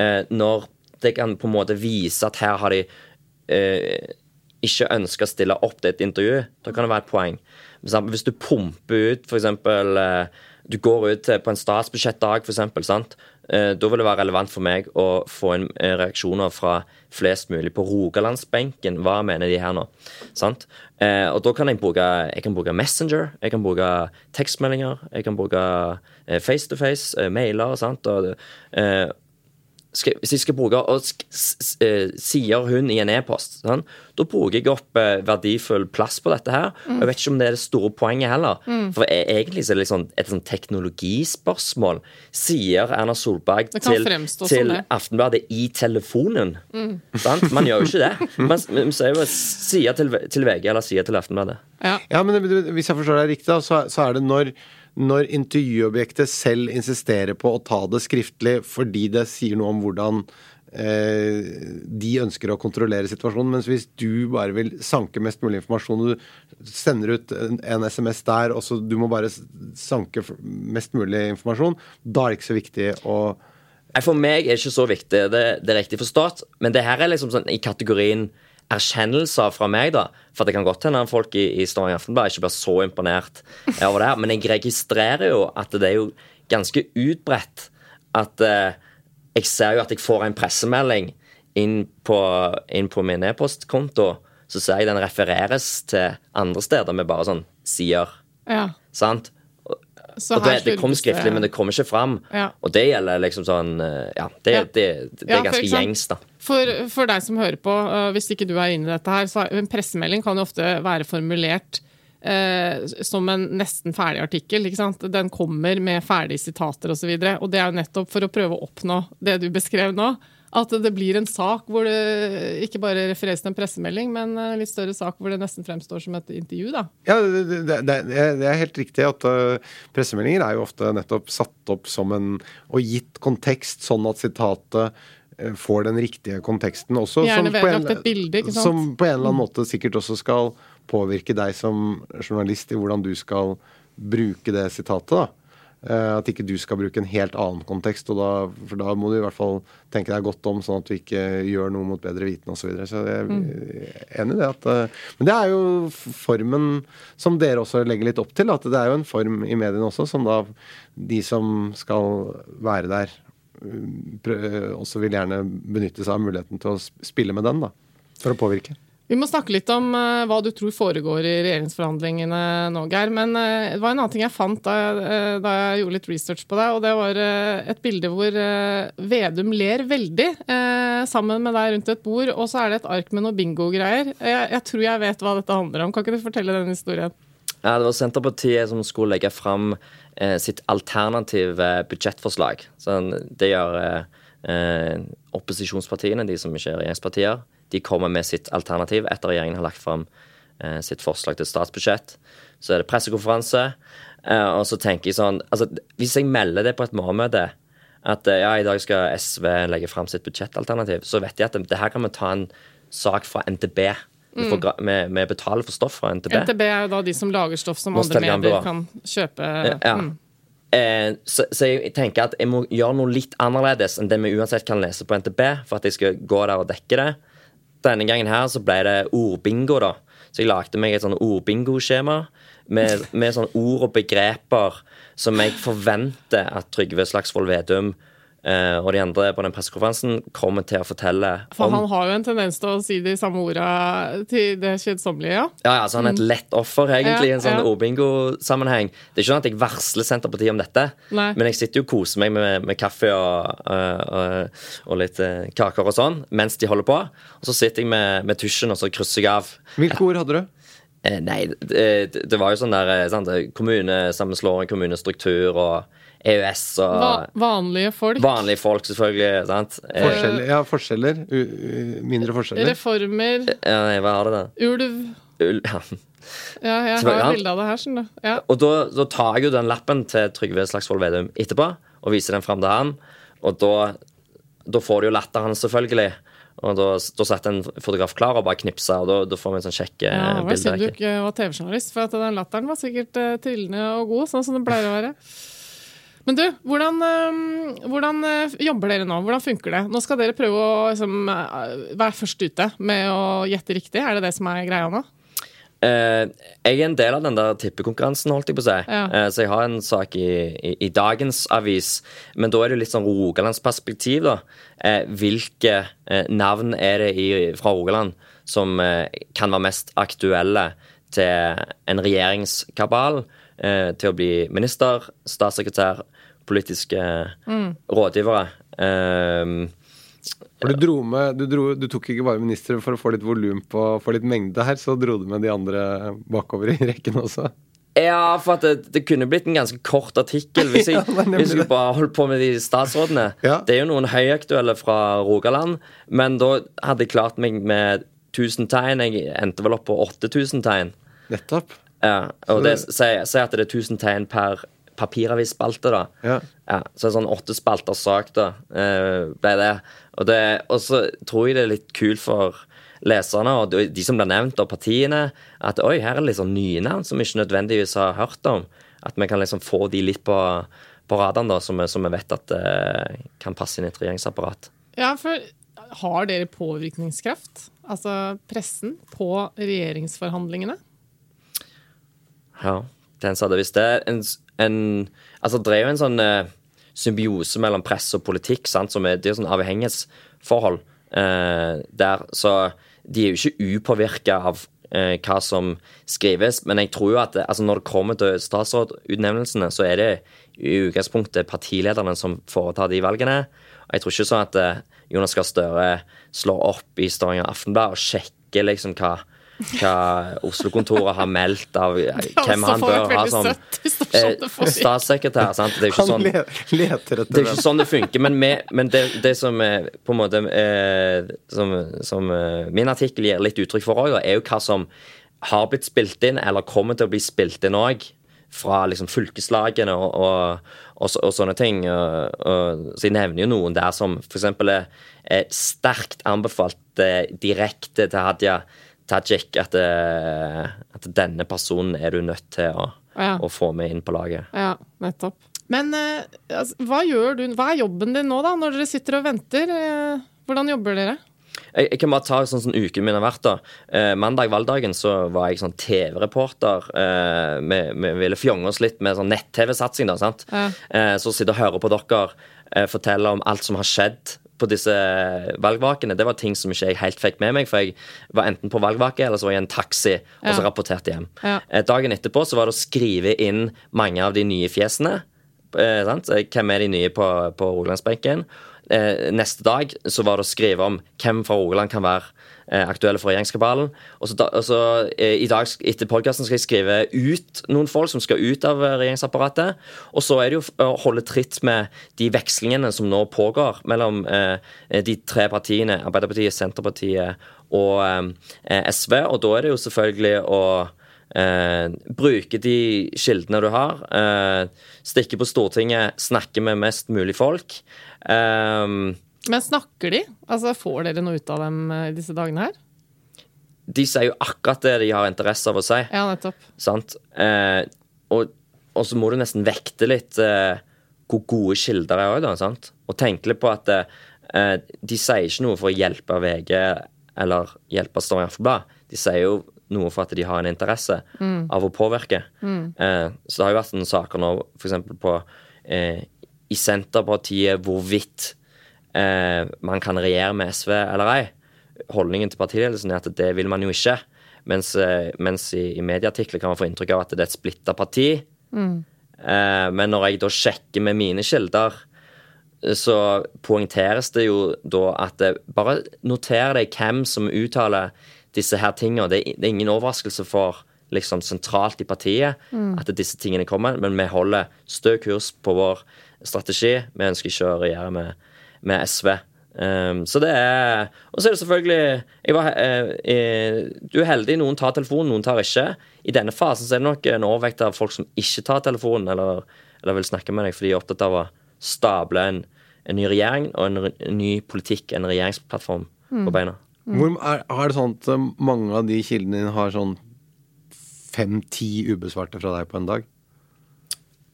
eh, når det kan på en måte vise at her har de eh, ikke ønska å stille opp til et intervju, da kan det være et poeng. Hvis du pumper ut f.eks. Du går ut på en statsbudsjettdag? Eh, da vil det være relevant for meg å få inn eh, reaksjoner fra flest mulig på Rogalandsbenken. Hva mener de her nå? Sant? Eh, og da kan jeg bruke, jeg kan bruke Messenger, jeg kan bruke tekstmeldinger, jeg kan bruke eh, face-to-face, eh, mailer. Sant? Og, eh, skal, hvis jeg skal bruke og sk, s, s, eh, Sier hun i en e-post. Sånn, da bruker jeg opp eh, verdifull plass på dette her. Og jeg vet ikke om det er det store poenget heller. For e egentlig så er det liksom et sånn teknologispørsmål. Sier Erna Solberg til, til. Aftenbladet i telefonen. Sant? Man gjør jo ikke det. Man, man sier jo sier til, til VG eller sier til Aftenbladet. Ja. Ja, men hvis jeg forstår deg riktig, så, så er det når, når intervjuobjektet selv insisterer på å ta det skriftlig fordi det sier noe om hvordan eh, de ønsker å kontrollere situasjonen. Mens hvis du bare vil sanke mest mulig informasjon, du sender ut en SMS der, og så du må bare sanke mest mulig informasjon, da er det ikke så viktig å For meg er det ikke så viktig, det, det er riktig forstått. Men det her er liksom sånn i kategorien erkjennelser fra meg, da. For det kan godt hende folk i, i Stavanger Aftenblad ikke blir så imponert over det her. Men jeg registrerer jo at det er jo ganske utbredt at eh, Jeg ser jo at jeg får en pressemelding inn på, inn på min e-postkonto. Så ser jeg den refereres til andre steder med bare sånn sider. ja. Sant? Så det, det kom skriftlig, men det kommer ikke fram. Ja. Og det gjelder liksom sånn eh, Ja, det, Ja. det, det, er ganske gjengs, da. For, for deg som hører på, uh, hvis ikke du er inne i dette her, så en pressemelding kan jo ofte være formulert uh, som en nesten ferdig artikkel. ikke sant? Den kommer med ferdige sitater osv. Og, så og det er jo nettopp for å prøve å oppnå det du beskrev nå. At det blir en sak hvor det ikke bare refereres til en pressemelding, men en litt større sak hvor det nesten fremstår som et intervju. da. Ja, det, det, det, er- helt riktig at uh, pressemeldinger er jo ofte nettopp satt opp som en Og gitt kontekst, sånn at sitatet uh, får den riktige konteksten også. Gjerne som på en- et bilde, ikke sant? Som på en eller annen måte sikkert også skal påvirke deg som journalist i hvordan du skal bruke det sitatet. da. Eh, At ikke du skal bruke en helt annen kontekst, og da, for da må du i hvert fall tenke deg godt om, sånn at du ikke gjør noe mot bedre vitende osv. Så, videre. så jeg er enig i det. At, eh, men det er jo formen som dere også legger litt opp til. At det er jo en form i mediene også som da de som skal være der, prø- også vil gjerne benytte seg av muligheten til å spille med den, da. For å påvirke. Vi må snakke litt om uh, hva du tror foregår i regjeringsforhandlingene nå, Geir. Men uh, det var en annen ting jeg fant da eh, da jeg gjorde litt research på deg, og det var et bilde hvor Vedum ler veldig sammen med deg rundt et bord, og så er det et ark med noe bingo-greier. Jeg, jeg tror jeg vet hva dette handler om. Kan ikke du fortelle den historien? Ja, det var Senterpartiet som skulle legge fram sitt alternative budsjettforslag. Så det gjør opposisjonspartiene, de som ikke er regjeringspartier. De kommer med sitt alternativ etter regjeringen har lagt fram eh, sitt forslag til statsbudsjett. Så er det pressekonferanse. Eh, og så tenker jeg sånn altså, Hvis jeg melder det på et morgenmøte at eh, ja, i dag skal SV legge fram sitt budsjettalternativ, så vet jeg at det, det her kan vi ta en sak fra NTB. Vi, får, mm. vi betaler for stoff fra NTB. NTB er jo da de som lager stoff som Most andre medier kan kjøpe. Ja. Mm. Eh, så, så jeg tenker at jeg må gjøre noe litt annerledes enn det vi uansett kan lese på NTB, for at jeg skal gå der og dekke det. Denne gangen her så ble det ordbingo, da. Så jeg lagde meg et sånn ordbingo-skjema med, med sånn ord og begreper som jeg forventer at Trygve Slagsvold Vedum og de andre på den pressekonferansen kommer til å fortelle For om. han har jo en tendens til å si de samme orda til det kjedsommelige, ja. Ja, ja, altså han er et lett offer, egentlig, i en sånn Ja, ordbingo-sammenheng. Det er ikke sånn at jeg varsler Senterpartiet om dette, Nei. men jeg sitter jo og koser meg med, med kaffe og, og, og litt øh, kaker og sånn mens de holder på. Og så sitter jeg med, med tusjen, og så krysser jeg av. Hvilke ord hadde du? Eh, nei, det, det var jo sånn der eh, sant, kommunesammenslåing, kommunestruktur og EØS og Va vanlige folk. vanlige folk, selvfølgelig. sant? Eh, Forskjeller, ja, forskjeller. U, mindre forskjeller. Reformer. ja, nei, hva har det da? Ulv. Ul Ja. Ja, jeg har ja. bilde av det her, skjønner du. Ja. Og da, da tar jeg jo den lappen til Trygve Slagsvold Vedum etterpå og viser den fram til han. Og da, da får du jo latteren, selvfølgelig. Og da, da satt en fotograf klar og bare knipsa, og da, da får vi en sånn kjekk eh, Ja, hva sier synd du ikke var TV-journalist, for at den latteren var sikkert uh, trillende og god, sånn som det pleier å være. Men du, hvordan, eh, hvordan eh, jobber dere nå? Hvordan funker det? Nå skal dere prøve å liksom, eh, være først ute med å gjette riktig. Er det det som er greia nå? Uh, jeg er en del av den der tippekonkurransen, holdt jeg på å si. Ja. Uh, så jeg har en sak i, i, i dagens avis. Men da er det jo litt sånn Rogalandsperspektiv, da. Uh, hvilke navn er det i, fra Rogaland som kan være mest aktuelle til en regjeringskabal? Til å bli minister, statssekretær, politiske rådgivere. Eh, For du dro med du, dro, du tok ikke bare ministre for å få litt volum på få litt mengde her, så dro du med de andre bakover i rekken også. Ja, for at det, det kunne blitt en ganske kort artikkel hvis jeg, Ja, hvis jeg bare holdt på med de statsrådene. Ja. Det er jo noen høyaktuelle fra Rogaland, men da hadde jeg klart meg med 1000 tegn. Jeg endte vel opp på 8000 tegn. Nettopp. Ja, og Så det sier at det er 1000 tegn per papiravissspalte, da. Ja. Ja, så en sånn åtte spalter sak, da, eh, ble det. Og, det. og så tror jeg det er litt kult for leserne og de som blir nevnt, og partiene, at oi, her er det sånn nye navn som vi ikke nødvendigvis har hørt om. At vi kan liksom få de litt på, på radaren, da, som som vi vet at eh, kan passe inn i et regjeringsapparat. Ja, for har dere påvirkningskraft, altså pressen, på regjeringsforhandlingene? Ja, den sa det. Hvis det er en, en Altså, det er jo en sånn eh, symbiose mellom press og politikk, sant, som er, det er sånn avhengighetsforhold eh, der. Så de er jo ikke upåvirka av eh, hva som skrives, men jeg tror jo at altså når det kommer til statsrådutnevnelsene, så er det i utgangspunktet partilederne som foretar de valgene. Jeg tror ikke sånn at eh, Jonas Gahr Støre slår opp i Stavanger Aftenblad og sjekker liksom hva hva Oslo-kontoret har meldt av eh, hvem han bør ha som eh, statssekretær. Sant? Det er jo ikke sånn det er ikke sånn det funker, men, med, men det, det som er på en måte eh, Som, som eh, min artikkel gir litt uttrykk for òg, er jo hva som har blitt spilt inn, eller kommer til å bli spilt inn òg, fra liksom fylkeslagene og, og, og, og sånne ting. Og, og, så jeg nevner jo noen der som f.eks. er, er sterkt anbefalt eh, direkte til Hadia Tajik at, eh, at denne personen er du nødt til å, Ja. å få med inn på laget. Ja, nettopp. Men eh, altså, hva gjør du, hva er jobben din nå, da, når dere sitter og venter? Eh, hvordan jobber dere? Jeg, jeg kan bare ta sånn som uken min har vært. da eh, Mandag, valgdagen, så var jeg sånn TV-reporter. Eh, vi, vi ville fjonge oss litt med sånn nett-TV-satsing. da, sant? Ja. Eh, så sitte og høre på dere fortelle om alt som har skjedd på disse valgvakene. Det var ting som ikke jeg helt fikk med meg, for jeg var enten på valgvake eller så var jeg i en taxi og så Ja. rapporterte hjem. Ja. Eh, Dagen etterpå så var det å skrive inn mange av de nye fjesene. Eh, sant? Eh, Hvem er de nye på, på Rogalandsbenken? Eh, neste dag så var det å skrive om hvem fra Rogaland kan være eh, aktuelle for regjeringskabalen. Og så, da, og så eh, I dag etter podkasten skal jeg skrive ut noen folk som skal ut av eh, regjeringsapparatet. Og så er det jo å holde tritt med de vekslingene som nå pågår mellom eh, de tre partiene, Arbeiderpartiet, Senterpartiet og eh, SV. Og da er det jo selvfølgelig å Eh, bruke de kildene du har. Eh, stikke på Stortinget, snakke med mest mulig folk. Eh, Men snakker de? Altså, Får dere noe ut av dem i disse dagene her? de sier jo akkurat det de har interesse av å si. Ja, nettopp. Sant? Uh, og, og så må du nesten vekte litt uh, hvor gode kilder er òg, da. Sant? Og tenke litt på at uh, de sier ikke noe for å hjelpe VG eller hjelpe Stavanger Aftenblad. De sier jo noe for at de har en interesse av å påvirke. Eh, så det har jo vært noen saker nå, f.eks. på eh, i Senterpartiet hvorvidt eh, man kan regjere med SV eller ei. Holdningen til partiledelsen er at det vil man jo ikke. Mens, eh, mens i, i medieartikler kan man få inntrykk av at det er et splitta parti. Eh, men når jeg da sjekker med mine kilder, eh, så poengteres det jo da at det, Bare noter deg hvem som uttaler disse her tingene. Det, det er ingen overraskelse for liksom sentralt i partiet at disse tingene kommer, men vi holder stø kurs på vår strategi. Vi ønsker ikke å regjere med, med SV. Um, så det er Og så er det selvfølgelig jeg var, uh, Du er heldig. Noen tar telefonen, noen tar ikke. I denne fasen så er det nok en overvekt av folk som ikke tar telefonen eller, eller vil snakke med deg, for de er opptatt av å stable en, en ny regjering og en, en ny politikk, en regjeringsplattform, på beina. Hvor, er, er det sånn at mange av de kildene dine har sånn fem-ti ubesvarte fra deg på en dag?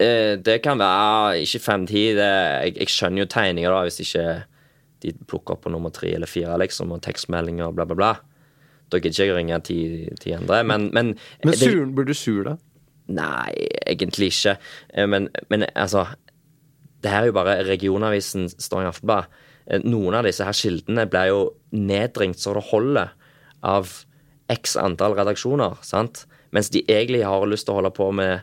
Eh, det kan være ikke fem-ti. Jeg, jeg skjønner jo tegninger, da, hvis ikke de plukker opp på nummer tre eller fire, liksom, og tekstmeldinger og bla, bla, bla. Da gidder jeg ikke ringe ti, ti andre. Men, men, Men det- sur, blir du sur da? Nei, egentlig ikke. Eh, Men, men altså Det her er jo bare regionavisen Stavanger Aftenblad. Eh, Noen av disse her kildene blir jo nedringt så det holder av x antall redaksjoner, sant? Mens de egentlig har lyst til å holde på med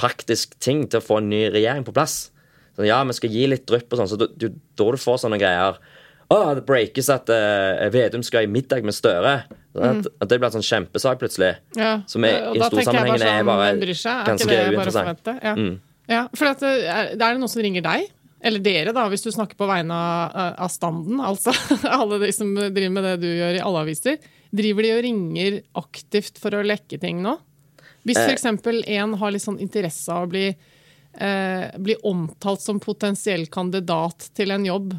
Praktisk ting til å få en ny regjering på plass. Sånn, ja, vi skal gi litt drypp og sånn, så da du, da du får sånne greier Å, det breakes at uh, Vedum skal i middag med Støre. Sånn At, at det blir en sånn kjempesak plutselig. Ja. Som er, i storsammenhengen bare er sånn, bare? Er ganske bare uinteressant. Ja. Mm. ja, for at, eh, er, er det noen som ringer deg? Eller dere, da, hvis du snakker på vegne av, av standen, altså alle de som driver med det du gjør i alle aviser. Driver de og ringer aktivt for å lekke ting nå? Hvis Eh. f.eks. en har litt sånn interesse av å bli, eh, bli omtalt som potensiell kandidat til en jobb,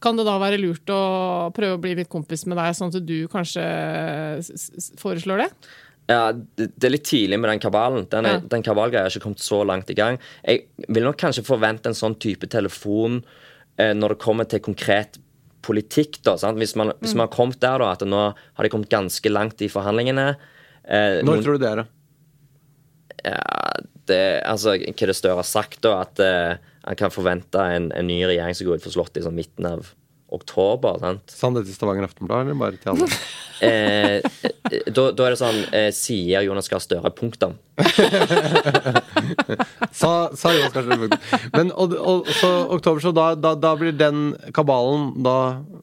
kan det da være lurt å prøve å bli litt kompis med deg, sånn at du kanskje s- foreslår det? Ja, det, er litt tidlig med den kabalen. Den, er, Ja. den kabalgreia har ikke kommet så langt i gang. Jeg vil nok kanskje forvente en sånn type telefon eh, når det kommer til konkret politikk. da, sant? Hvis man, hvis man har kommet der da, at nå har de kommet ganske langt i forhandlingene eh, Når noen- tror du det er, da? Ja, det, altså, hva det Støre har sagt, da, at han kan forvente en, en ny regjering som går ut for Slottet i sånn midten av oktober. sant? Sa han det til Stavanger Aftenblad, eller bare til alle? Eh, eh, da, da er det sånn eh, Sier Jonas Gahr Støre, punktum. Sa, sa Jonas Gahr Støre punktum. Men og, og, så oktober, så da, da, da blir den kabalen Da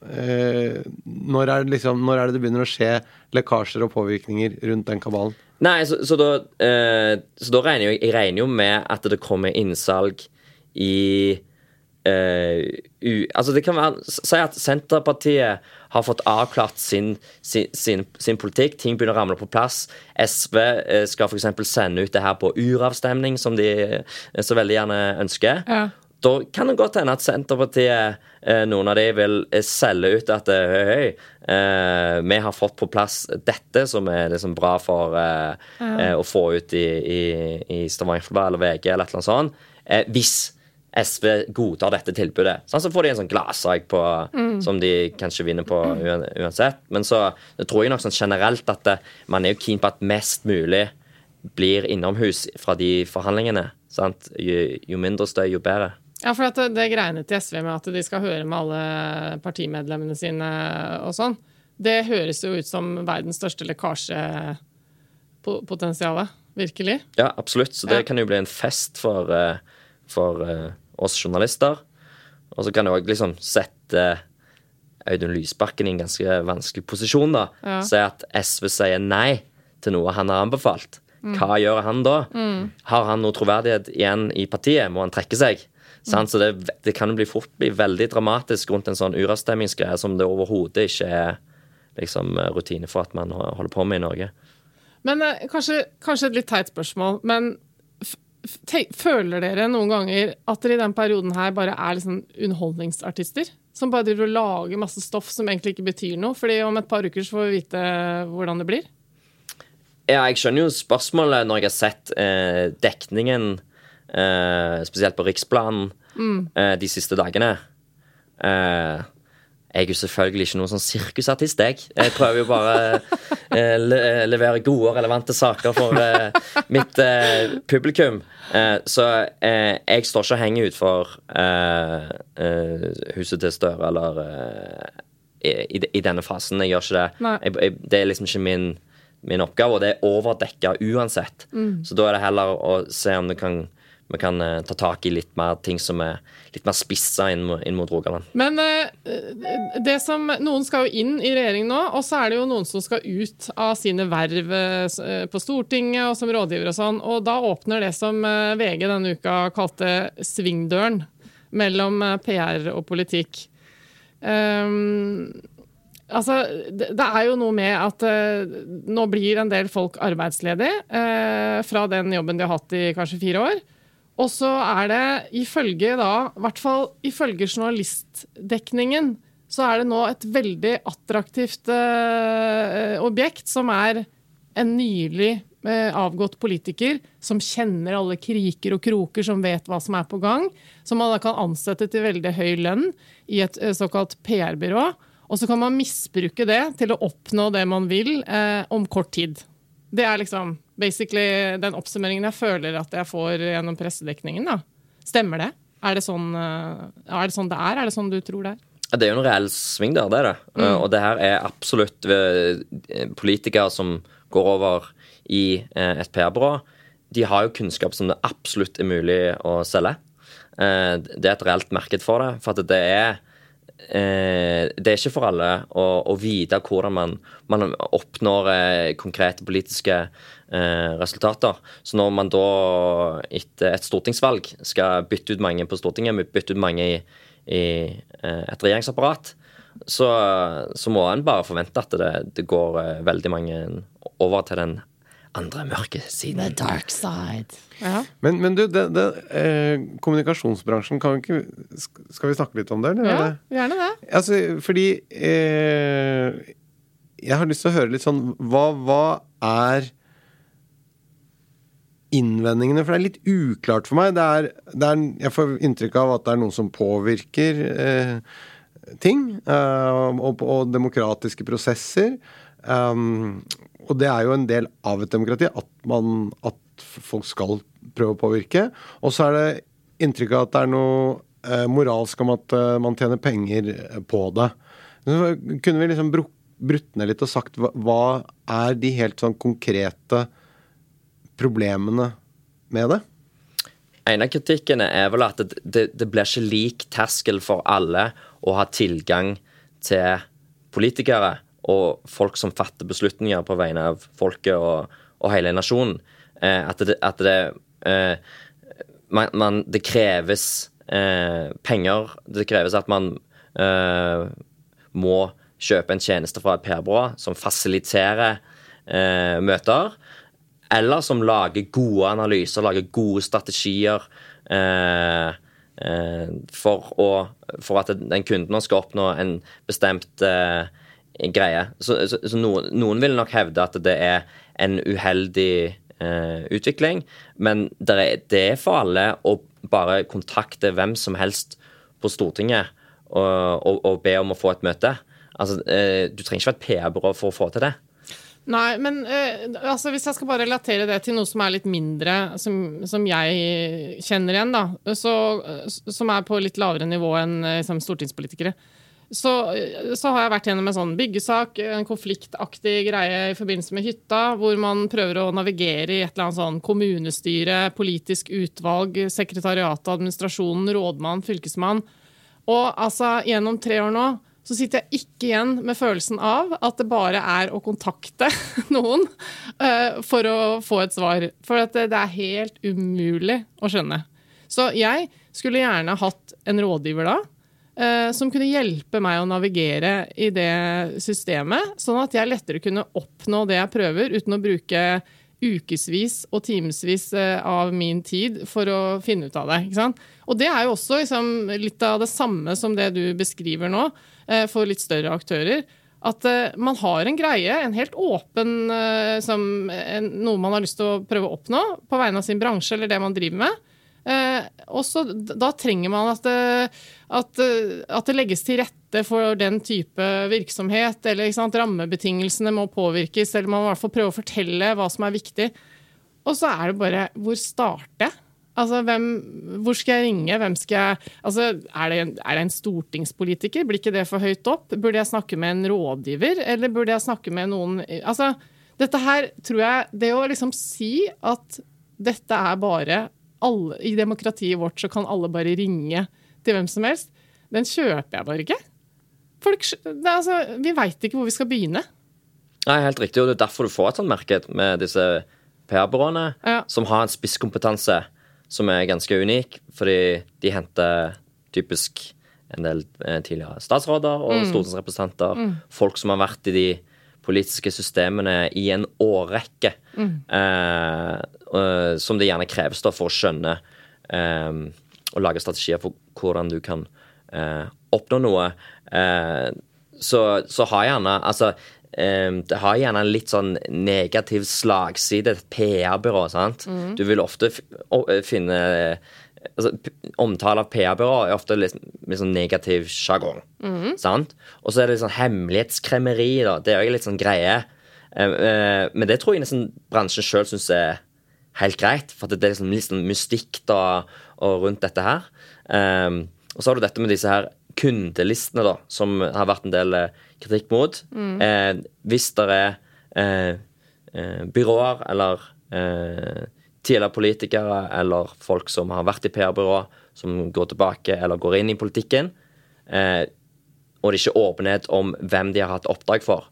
eh, når, er det liksom, når er det det begynner å skje lekkasjer og påvirkninger rundt den kabalen? Nei, så, så da, eh, så da regner jeg, jeg regner jo med at det kommer innsalg i eh, u, Altså, det kan være Si at Senterpartiet har fått avklart sin, sin, sin, sin politikk. Ting begynner å ramle på plass. SV eh, skal f.eks. sende ut det her på uravstemning, som de eh, så veldig gjerne ønsker. Ja. Da kan det godt hende at Senterpartiet, eh, noen av de, vil eh, selge ut at høy, høy, eh, vi har fått på plass dette som er liksom bra for eh, eh, å få ut i, i, i Stavanger eller VG eller et eller annet sånt. Eh, hvis SV godtar dette tilbudet. Sånn, så får de en sånn gladsak mm. som de kanskje vinner på uansett. Men så det tror jeg nok sånn generelt at det, man er jo keen på at mest mulig blir innomhus fra de forhandlingene. Sant? Jo, jo mindre støy, jo bedre. Ja, for at det, det greiene til SV med at de skal høre med alle partimedlemmene sine og sånn, det høres jo ut som verdens største lekkasjepotensial. Virkelig. Ja, absolutt. Så det Ja. kan jo bli en fest for, eh, for eh, oss journalister. Og så kan det òg liksom sette Audun Lysbakken i en ganske vanskelig posisjon. da. Ja. Si at SV sier nei til noe han har anbefalt. Mm. Hva gjør han da? Har han noe troverdighet igjen i partiet? Må han trekke seg? Sant? Så det, det kan jo bli fort bli veldig dramatisk rundt en sånn uravstemmingsgreie som det overhodet ikke er liksom, rutine for at man holder på med i Norge. Men eh, kanskje, kanskje et litt teit spørsmål, men føler dere noen ganger at dere i den perioden her bare er liksom underholdningsartister? Som bare driver og lager masse stoff som egentlig ikke betyr noe? fordi om et par uker så får vi vite hvordan det blir. Ja, jeg skjønner jo spørsmålet når jeg har sett eh, dekningen, eh, spesielt på Riksplanen, eh, de siste dagene. Eh, jeg er jo selvfølgelig ikke noen sånn sirkusartist, jeg. Jeg prøver jo bare eh, le levere gode og relevante saker for eh, mitt eh, publikum. Eh, så eh, jeg står ikke og henger utfor eh, eh, huset til Støre eller eh, i, i denne fasen. Jeg gjør ikke det. Jeg, jeg, det er liksom ikke min, min oppgave, og det er overdekka uansett. Så da er det heller å se om det kan, vi kan eh, ta tak i litt mer ting som er litt mer spissa inn, inn mot Rogaland. Men eh, det som, noen skal jo inn i regjering nå, og så er det jo noen som skal ut av sine verv eh, på Stortinget og som rådgiver og sånn. Og da åpner det som VG denne uka kalte svingdøren mellom PR og politikk. Um, altså, det, er jo noe med at nå blir en del folk arbeidsledige fra den jobben de har hatt i kanskje fire år. Og så er det ifølge da, i hvert fall ifølge journalistdekningen, så er det nå et veldig attraktivt eh, objekt som er en nylig eh, avgått politiker som kjenner alle kriker og kroker, som vet hva som er på gang, som man da kan ansette til veldig høy lønn i et eh, såkalt PR-byrå. Og så kan man misbruke det til å oppnå det man vil eh, om kort tid. Det er liksom basically den oppsummeringen jeg føler at jeg får gjennom pressedekningen. da. Stemmer det? Er det sånn, eh, er det, sånn det er? Er det sånn du tror det er? Det er jo en reell sving der, det er det. Mm. Og det her er absolutt eh, politikere som går over i eh, et PR-byrå. De har jo kunnskap som det absolutt er mulig å selge. Eh, Det er et reelt marked for det. For at det er eh, Det er ikke for alle å, å vite hvordan man, man oppnår eh, konkrete politiske eh, resultater. Så når man da etter et stortingsvalg skal bytte ut mange på Stortinget, bytte ut mange i, i eh, et regjeringsapparat, så, så må en bare forvente at det, det går eh, veldig mange over til den andre mørke siden. The dark side. Ja. Men, men du, det, det, eh, kommunikasjonsbransjen, kan vi ikke, skal vi snakke litt om det? Eller? ja, Er gjerne det. Altså, fordi eh, Jeg har lyst til å høre litt sånn Hva, hva er innvendingene? For det er litt uklart for meg. Det er, det er, jeg får inntrykk av at det er noen som påvirker eh, ting. eh, og, og demokratiske prosesser. Um, og det er jo en del av et demokrati at, man, at folk skal prøve å påvirke. Og så er det inntrykk av at det er noe eh, moralsk om at eh, man tjener penger eh, på det. Så kunne vi liksom brutt ned litt og sagt hva er de helt sånn konkrete problemene med det? En av kritikkene er vel at det, det, det blir ikke lik terskel for alle å ha tilgang til politikere og folk som fatter beslutninger på vegne av folket og, og hele nasjonen. Eh, at det, at det eh, man, man, Det kreves eh, penger. Det kreves at man må kjøpe en tjeneste fra et PR-byrå som fasiliterer møter eller som lager gode analyser, lager gode strategier for, å, for at den kunden skal oppnå en bestemt uh, greie. Så, så, så noen, noen vil nok hevde at det er en uheldig eh, utvikling, men det er, det er for alle å bare kontakte hvem som helst på Stortinget og, og, og be om å få et møte. Altså, eh, du trenger ikke være et PR-byrå for å få til det. Nei, men eh, altså, hvis jeg skal bare relatere det til noe som er litt mindre, som, som jeg kjenner igjen, da, så, som er på litt lavere nivå enn eh, som stortingspolitikere, så, så har jeg vært gjennom en sånn byggesak, en konfliktaktig greie i forbindelse med hytta, hvor man prøver å navigere i et eller annet sånn kommunestyre, politisk utvalg, sekretariat, administrasjonen, rådmann, fylkesmann. Og altså, gjennom tre år nå så sitter jeg ikke igjen med følelsen av at det bare er å kontakte noen eh, for å få et svar. For det, det er helt umulig å skjønne. Så jeg skulle gjerne hatt en rådgiver da, som kunne hjelpe meg å navigere i det systemet, sånn at jeg lettere kunne oppnå det jeg prøver, uten å bruke ukevis og timevis eh, av min tid for å finne ut av det. Og det er jo også liksom, litt av det samme som det du beskriver nå, eh, for litt større aktører. At eh, man har en greie, en helt åpen som noe man har lyst til å prøve å oppnå på vegne av sin bransje eller det man driver med. Eh, også, da trenger man at det, at, eh, at det legges til rette for den type virksomhet. Eller sant, rammebetingelsene må påvirkes, eller man må i hvert fall prøve å fortelle hva som er viktig. Og så er det bare Hvor starter? Altså, hvem, hvor skal jeg ringe? Hvem skal jeg Altså, er det, en, er det en stortingspolitiker? Blir ikke det for høyt opp? Burde jeg snakke med en rådgiver, eller burde jeg snakke med noen Altså, dette her tror jeg Det å liksom si at dette er bare alle, I demokratiet vårt så kan alle bare ringe til hvem som helst. Den kjøper jeg bare ikke. Folk, altså, vi veit ikke hvor vi skal begynne. Nei, helt riktig, og det er derfor du får et sånt marked med disse PR-byråene, Ja. som har en spisskompetanse som er ganske unik, fordi de henter typisk en del eh, tidligere statsråder og stortingsrepresentanter, folk som har vært i de politiske systemene i en årrekke, eh, som det gjerne kreves da for å skjønne eh, og lage strategier for hvordan du kan eh, oppnå noe. Eh, så, så har gjerne Altså, eh, det har gjerne en litt sånn negativ slagside, et PR-byrå, sant? Du vil ofte eh, finne altså, Omtale av PR-byrå er ofte litt, litt sånn negativ sjargong. Sant? Og så er det litt sånn hemmelighetskremmeri, da. Det er jo litt sånn greie. Eh, eh, men det tror jeg nesten bransjen sjøl syns er helt greit, for det er liksom litt sånn mystikk da, og rundt dette her. Um, og så har du dette med disse her kundelistene, da, som har vært en del eh, kritikk mot. Eh, hvis det er eh, byråer eller eh, tidligere politikere eller folk som har vært i PR-byrå, som går tilbake eller går inn i politikken, eh, og det er ikke åpenhet om hvem de har hatt oppdrag for.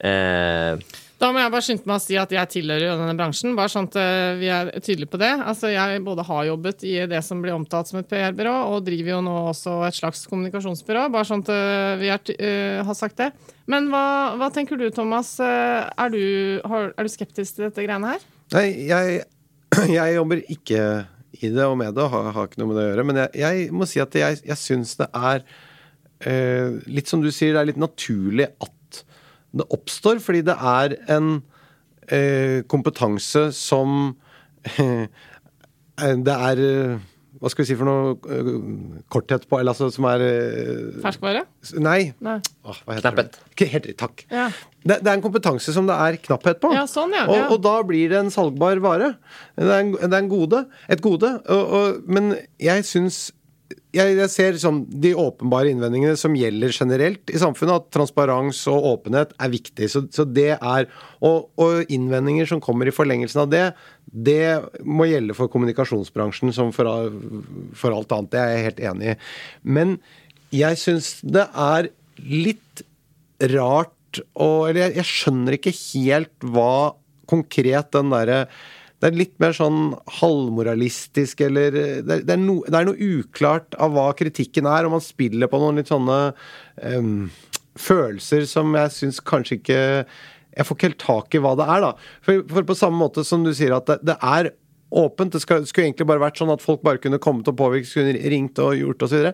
Eh, Da må jeg bare skynde meg å si at jeg tilhører jo denne bransjen, bare sånn at eh, vi er tydelige på det. Altså, jeg både har jobbet i det som blir omtalt som et PR-byrå, og driver jo nå også et slags kommunikasjonsbyrå, bare sånn at eh, vi er, eh, har sagt det. Men hva, hva tenker du, Thomas? Er du, har, er du skeptisk til dette greiene her? Nei, jeg, jeg jobber ikke i det og med det, har, har ikke noe med det å gjøre. Men jeg, jeg må si at jeg, jeg syns det er eh, litt som du sier, det er litt naturlig at det oppstår, fordi det er en eh, kompetanse som eh, Det er eh, Hva skal vi si for noe eh, korthet på Eller altså som er eh, Ferskvare? Nei. Nei. Åh, hva heter Knapphet. det? Helt riktig, takk. Ja. Det, det er en kompetanse som det er knapphet på. Ja, sånn, ja, Og, ja. og da blir det en salgbar vare. Det er, en, det er en gode, et gode. Og, og, men jeg syns jeg, jeg ser liksom de åpenbare innvendingene som gjelder generelt i samfunnet, at transparens og åpenhet er viktig. Så, så det er og, og innvendinger som kommer i forlengelsen av det, det må gjelde for kommunikasjonsbransjen som for, for alt annet. Det er jeg helt enig i. Men jeg syns det er litt rart og Eller jeg, jeg skjønner ikke helt hva konkret den derre det er litt mer sånn halvmoralistisk, eller det er, det, er no, det er noe uklart av hva kritikken er, og man spiller på noen litt sånne um, følelser som jeg syns kanskje ikke Jeg får ikke helt tak i hva det er, da. For, for på samme måte som du sier at det, det er åpent. Det skal, skulle egentlig bare vært sånn at folk bare kunne kommet og påvirket, kunne ringt og gjort osv.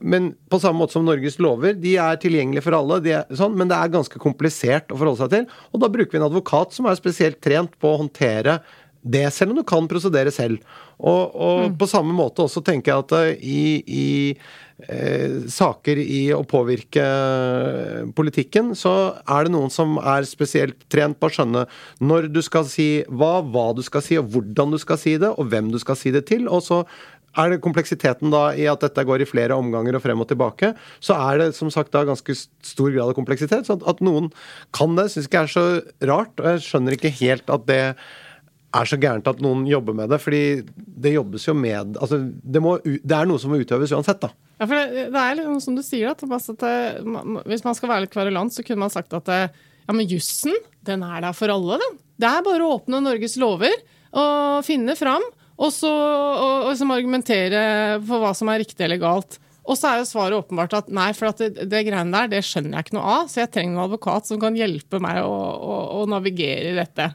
Men på samme måte som Norges lover, de er tilgjengelige for alle, er sånn, men det er ganske komplisert å forholde seg til. Og da bruker vi en advokat som er spesielt trent på å håndtere det, selv om du kan prosedere selv. Og, og på samme måte også tenker jeg at eh, i, i saker i å påvirke politikken, så er det noen som er spesielt trent på å skjønne når du skal si hva, hva du skal si, og hvordan du skal si det, og hvem du skal si det til. Og så er det kompleksiteten da i at dette går i flere omganger og frem og tilbake, så er det som sagt da ganske stor grad av kompleksitet. Så at, at noen kan det, syns ikke er så rart, og jeg skjønner ikke helt at det er så gærent at noen jobber med det, fordi det jobbes jo med Altså, det, må, det er noe som må utøves uansett, da. Ja, for det, det er liksom som du sier, da, Thomas, at det, hvis man skal være litt kverulant, så kunne man sagt at det, ja, men jussen, den er der for alle, den. Det er bare å åpne Norges lover og finne fram, og så og, og liksom argumentere for hva som er riktig eller galt. Og så er jo svaret åpenbart at nei, for at det, det greiene der, det skjønner jeg ikke noe av, så jeg trenger en advokat som kan hjelpe meg å, å, å navigere i dette.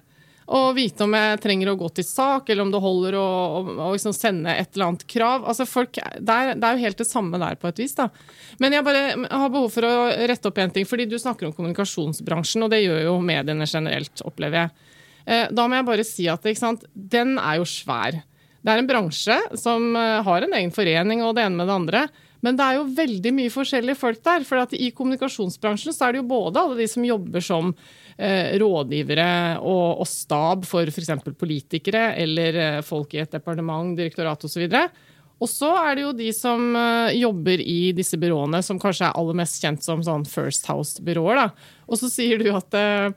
Og vite om jeg trenger å gå til sak, eller om det holder å, å, å liksom sende et eller annet krav. Altså folk, det, er, det er jo helt det samme der på et vis. da. Men jeg bare har behov for å rette opp en ting, fordi du snakker om kommunikasjonsbransjen, og det gjør jo mediene generelt, opplever jeg. Eh, Da må jeg bare si at sant, den er jo svær. Det er en bransje som eh, har en egen forening og det ene med det andre. Men det er jo veldig mye forskjellige folk der. For i kommunikasjonsbransjen så er det jo både alle de som jobber som eh, rådgivere og, og stab for f.eks. politikere eller eh, folk i et departement, direktorat osv. Og så er det jo de som eh, jobber i disse byråene, som kanskje er aller mest kjent som sånn First House-byråer. Og så sier du at eh,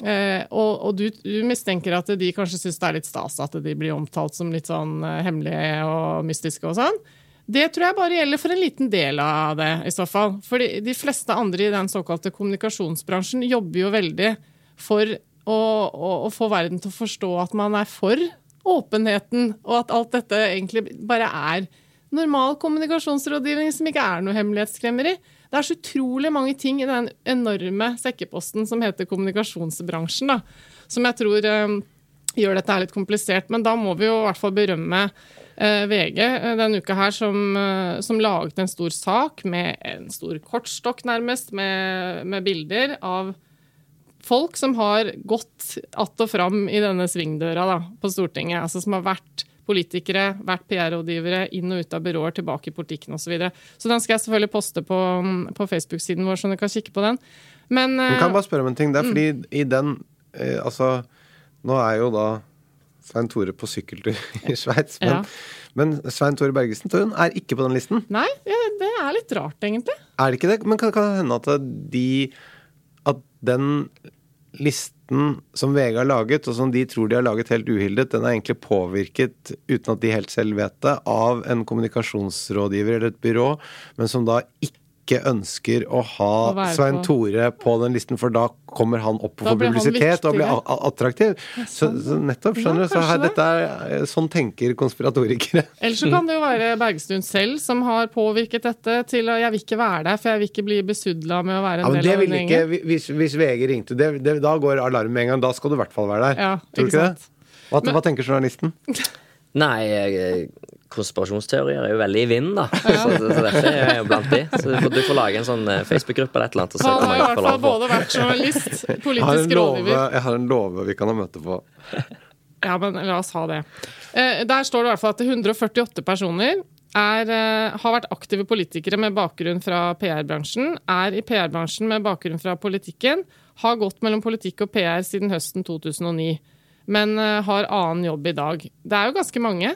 og, og du, du mistenker at de kanskje syns det er litt stas at de blir omtalt som litt sånn hemmelige og mystiske og sånn. Det tror jeg bare gjelder for en liten del av det, i så fall. For de, fleste andre i den såkalte kommunikasjonsbransjen jobber jo veldig for å, å, å få verden til å forstå at man er for åpenheten, og at alt dette egentlig bare er normal kommunikasjonsrådgivning som ikke er noe hemmelighetskremmeri. Det er så utrolig mange ting i den enorme sekkeposten som heter kommunikasjonsbransjen, da, som jeg tror um, gjør dette litt komplisert. Men da må vi jo i hvert fall berømme VG eh, denne uka her, som, eh, som laget en stor sak med en stor kortstokk, nærmest, med, med bilder av folk som har gått att og fram i denne svingdøra da, på Stortinget. Altså som har vært politikere, vært PR-rådgivere, inn og ut av byråer, tilbake i politikken osv. Så, videre. så den skal jeg selvfølgelig poste på, på Facebook-siden vår, så dere kan kikke på den. Men, Men kan jeg bare spørre om en ting? Det er Mm. fordi i den eh, Altså, nå er jo da Svein Tore på sykkeltur i Sveits, men, Ja. men Svein Tore Bergesen Tøyen er ikke på den listen. Nei, det er litt rart, egentlig. Er det ikke det? Men kan, kan det hende at de At den listen som VG har laget, og som de tror de har laget helt uhildet, den er egentlig påvirket, uten at de helt selv vet det, av en kommunikasjonsrådgiver eller et byrå, men som da ikke ønsker å ha Å Svein på- Tore på den listen, for da kommer han opp og får publisitet og blir attraktiv. Så, så nettopp, skjønner Ja, du. Så her, dette er, sånn tenker konspiratorikere. Ellers så kan det jo være Bergestuen selv som har påvirket dette til å jeg vil ikke være der, for jeg vil ikke bli besudla med å være en Ja, men del det av vil den ikke, gjengen. hvis, hvis VG ringte, det, det, da går alarmen med en gang. Da skal du i hvert fall være der. Ja, Tror du ikke ikke sant? det? Hva, hva tenker journalisten? Nei, jeg, konspirasjonsteorier er jo veldig i vinden, da. Så, så, så dette er jo blant de. Så du får, du får lage en sånn eh, Facebook-gruppe eller et eller annet. Han har i hvert fall både vært journalist, Jeg har, politisk rådgiver jeg har en låve vi kan ha møte på. Ja, men la oss ha det. Eh, der står det i hvert fall at 148 personer er, eh, har vært aktive politikere med bakgrunn fra PR-bransjen, er i PR-bransjen med bakgrunn fra politikken, har gått mellom politikk og PR siden høsten 2009, men har annen jobb i dag. Det er jo ganske mange.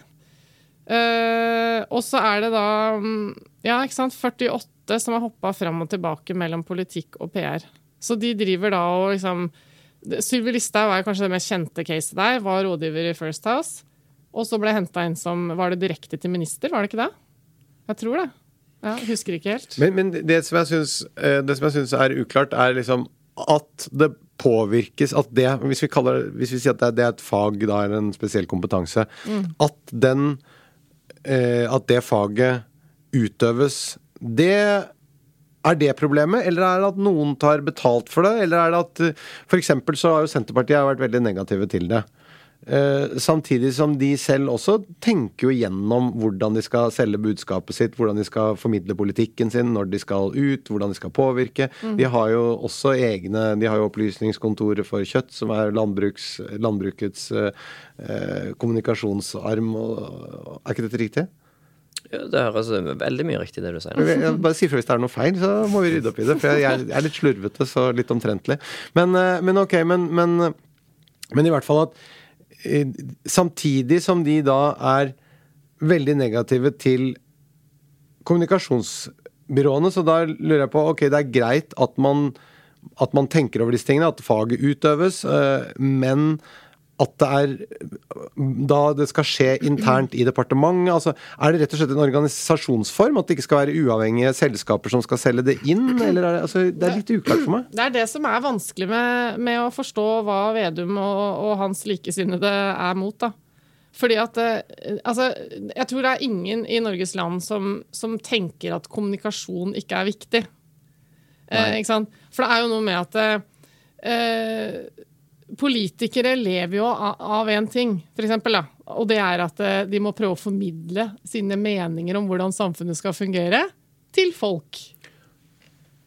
Eh, og så er det da mm, ja, ikke sant, 48 som har hoppa fram og tilbake mellom politikk og PR. Så de driver da og liksom Sylvi Listhaug er kanskje det mest kjente caset der. Var rådgiver i First House. Og så ble henta inn som Var det direkte til minister, var det ikke det? Jeg tror det. Ja, husker ikke helt. Men, men det som jeg syns, eh, det som jeg syns er uklart, er liksom at det påvirkes At det, hvis vi, kaller, hvis vi sier at det er, et fag, da eller en spesiell kompetanse, at den eh, At det faget utøves, det er det problemet, eller er det at noen tar betalt for det? Eller er det at eh, For eksempel så har jo Senterpartiet vært veldig negative til det. Eh, samtidig som de selv også tenker jo gjennom hvordan de skal selge budskapet sitt, hvordan de skal formidle politikken sin, når de skal ut, hvordan de skal påvirke. De har jo også egne De har jo Opplysningskontoret for kjøtt, som er landbruks, landbrukets eh, kommunikasjonsarm. Og, er ikke dette riktig? Ja, det høres veldig mye riktig det du sier. Jeg, bare si fra hvis det er noe feil, så må vi rydde opp i det. For jeg, jeg er litt slurvete, så litt omtrentlig. Men, eh, men ok, men, men, men i hvert fall at Samtidig som de da er veldig negative til kommunikasjonsbyråene, så da lurer jeg på Ok, det er greit at man, at man tenker over disse tingene, at faget utøves, eh, men at det er da det skal skje internt i departementet? altså Er det rett og slett en organisasjonsform? At det ikke skal være uavhengige selskaper som skal selge det inn? Eller er det, altså, det er litt uklart for meg. Det er det som er vanskelig med, med å forstå hva Vedum og, og hans likesinnede er mot. da. Fordi at eh, Altså, jeg tror det er ingen i Norges land som, som tenker at kommunikasjon ikke er viktig. Eh, ikke sant? For det er jo noe med at eh, Politikere lever jo av, én en ting, for eksempel, da. Og det er at eh, de må prøve å formidle sine meninger om hvordan samfunnet skal fungere, til folk.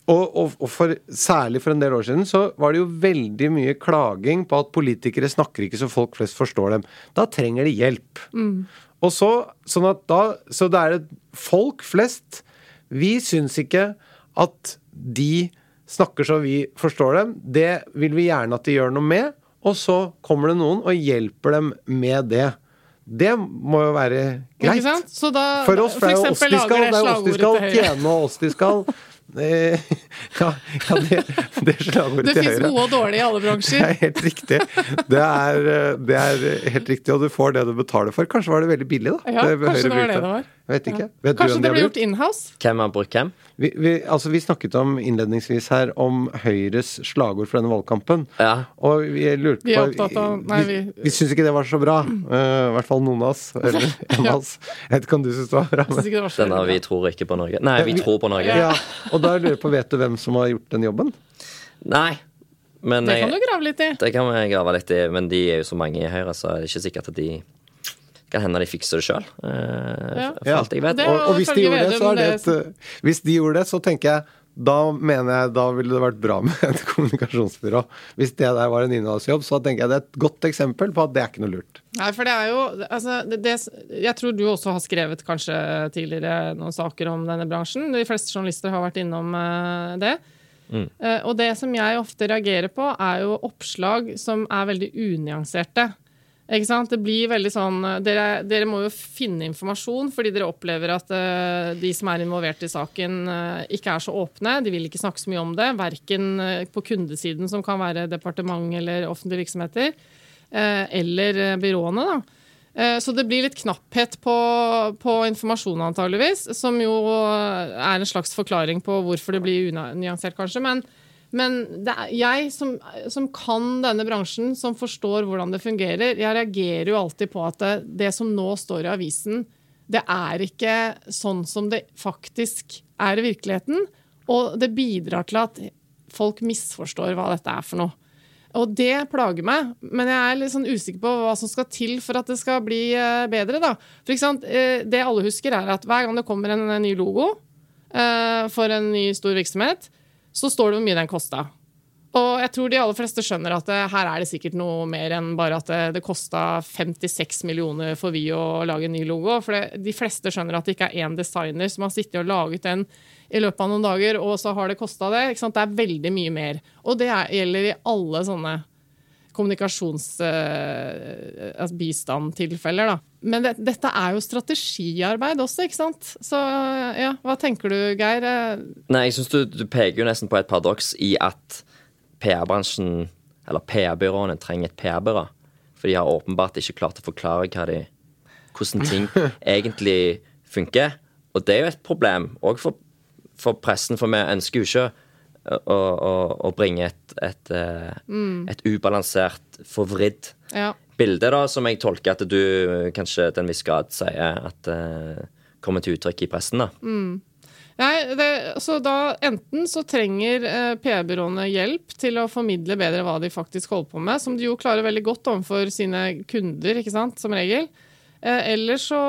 Og, og, og for, særlig for en del år siden så var det jo veldig mye klaging på at politikere snakker ikke så folk flest forstår dem. Da trenger de hjelp. Og så, sånn at da, så det er et folk flest Vi syns ikke at de snakker så vi forstår dem. Det vil vi gjerne at de gjør noe med. Og så kommer det noen og hjelper dem med det. Det må jo være greit. Da, For oss, for det er jo oss de skal, det er oss de skal tjene, og oss de skal eh, Ja, ja det, det er slagordet Det til fins Høyre. gode og dårlige i alle bransjer. Det er helt riktig. Det er, eh, det er helt riktig, og du får det du betaler for. Kanskje var det veldig billig, da. Ja, det kanskje det var det det var. Jeg vet ikke. Vet Kanskje det de ble gjort inhouse? Hvem har brukt hvem? Vi, vi, altså, vi snakket om innledningsvis her om Høyres slagord for denne valgkampen. Ja. Og vi lurte Vi er på opptatt av- nei, Vi, vi- vi syns ikke det var så bra. Uh, I hvert fall noen av oss. Eller en av oss. Jeg vet ikke om du syns det var bra. Men. det var så Den vi tror ikke på Norge. Nei, vi tror på Norge. Ja, og da lurer jeg på, vet du hvem som har gjort den jobben? Nei. Men Det kan du grave litt i. det kan vi grave litt i. Men de er jo så mange i Høyre, så er det ikke sikkert at de kan hende de fikser det sjøl. Ja. Jeg vet. Det- Og, og hvis, de gjorde det, så er det et, eh, hvis de gjorde det, så tenker jeg da mener jeg da ville det vært bra med et kommunikasjonsbyrå. Hvis det der var en innholdsjobb, så tenker jeg det er et godt eksempel på at det er ikke noe lurt. Nei, for det er jo altså, det, det, Jeg tror du også har skrevet kanskje tidligere noen saker om denne bransjen. De fleste journalister har vært innom uh, det. Eh, og det som jeg ofte reagerer på, er jo oppslag som er veldig unyanserte. Ikke sant? Det blir veldig sånn dere, dere må jo finne informasjon fordi dere opplever at uh, de som er involvert i saken, uh, ikke er så åpne. De vil ikke snakke så mye om det. Verken eh, på kundesiden, som kan være departement eller offentlige virksomheter, uh, eller byråene. da. Så det blir litt knapphet på, på informasjon, antageligvis, som jo er en slags forklaring på hvorfor det blir unyansert, kanskje. Men, men er, jeg som, som kan denne bransjen, som forstår hvordan det fungerer, jeg reagerer jo alltid på at det, det som nå står i avisen, det er ikke sånn som det faktisk er i virkeligheten. Og det bidrar til at folk misforstår hva dette er for noe. Og det plager meg, men jeg er litt sånn usikker på hva som skal til for at det skal bli eh, bedre. da. For eh, Det alle husker, er at hver gang det kommer en, ny logo eh, for en ny stor virksomhet, så står det hvor mye den kosta. Og jeg tror de aller fleste skjønner at det, her er det sikkert noe mer enn bare at det, det kosta 56 millioner for vi å lage en ny logo. For det, de fleste skjønner at det ikke er én designer som har sittet og laget den i løpet av noen dager, og så har det kosta det. Det er veldig mye mer. Og det er, gjelder i alle sånne kommunikasjonsbistandtilfeller. altså bistandtilfeller. Men det, dette er jo strategiarbeid også, ikke sant? Så ja, hva tenker du, Geir? Eh, Nei, jeg synes du, du peker jo nesten på et paradoks i at PR-bransjen, eller PR-byråene, trenger et PR-byrå. For de har åpenbart ikke klart å forklare de, hvordan ting egentlig funker. Og det er jo et problem òg for, for pressen, for vi ønsker jo ikke å, å, å bringe et, et, mm. et ubalansert, forvridd Ja. bilde, da, som jeg tolker at du eh, kanskje til en viss grad sier at uh, kommer til uttrykk i pressen. da. Nei, det, så da enten så trenger eh, PR-byråene hjelp til å formidle bedre hva de faktisk holder på med, som de jo klarer veldig godt overfor sine kunder, ikke sant, som regel. Eh, eller, så,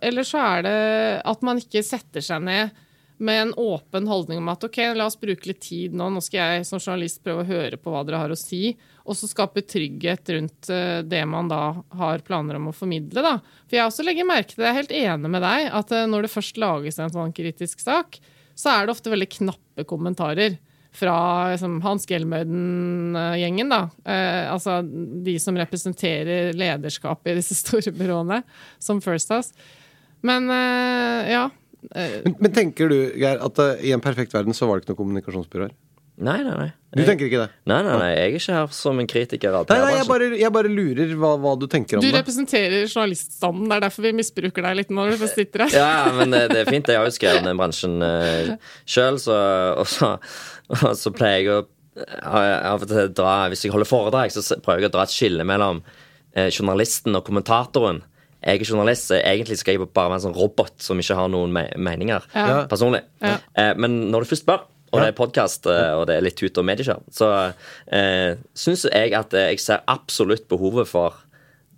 eller så er det at man ikke setter seg ned med en åpen holdning om at ok, la oss bruke litt tid nå, nå skal jeg som journalist prøve å høre på hva dere har å si, og så skape trygghet rundt eh, det man da har planer om å formidle. da. For jeg også legger merke til, jeg er helt enig med deg, at eh, når det først lages en sånn kritisk sak, så er det ofte veldig knappe kommentarer fra liksom, Hans Gelmøyden-gjengen, da. Eh, altså de som representerer lederskapet i disse store byråene, som First House. Men eh, ja. Eh, Men, men tenker du, Geir, at uh, i en perfekt verden så var det ikke noen kommunikasjonsbyråer? Nei, nei, nei. Du tenker ikke det? Nei, nei, nei, jeg er ikke her som en kritiker av Nei, nei, jeg bare, jeg bare lurer hva, hva du tenker om du det. representerer journaliststanden, det er derfor vi misbruker deg litt når du sitter her. Ja, men det, det er fint. Jeg har jo skrevet den bransjen uh, sjøl, så, og så, og så pleier jeg å av og til dra Hvis jeg holder foredrag, så prøver jeg å dra et skille mellom eh, journalisten og kommentatoren. Jeg er journalist, så egentlig skal jeg bare være en sånn robot som ikke har noen me meninger Ja. personlig. Ja. Eh, men når du først spør, og det er podkast, og det er litt tut og mediekjør, så eh, syns jeg at eh, jeg ser absolutt behovet for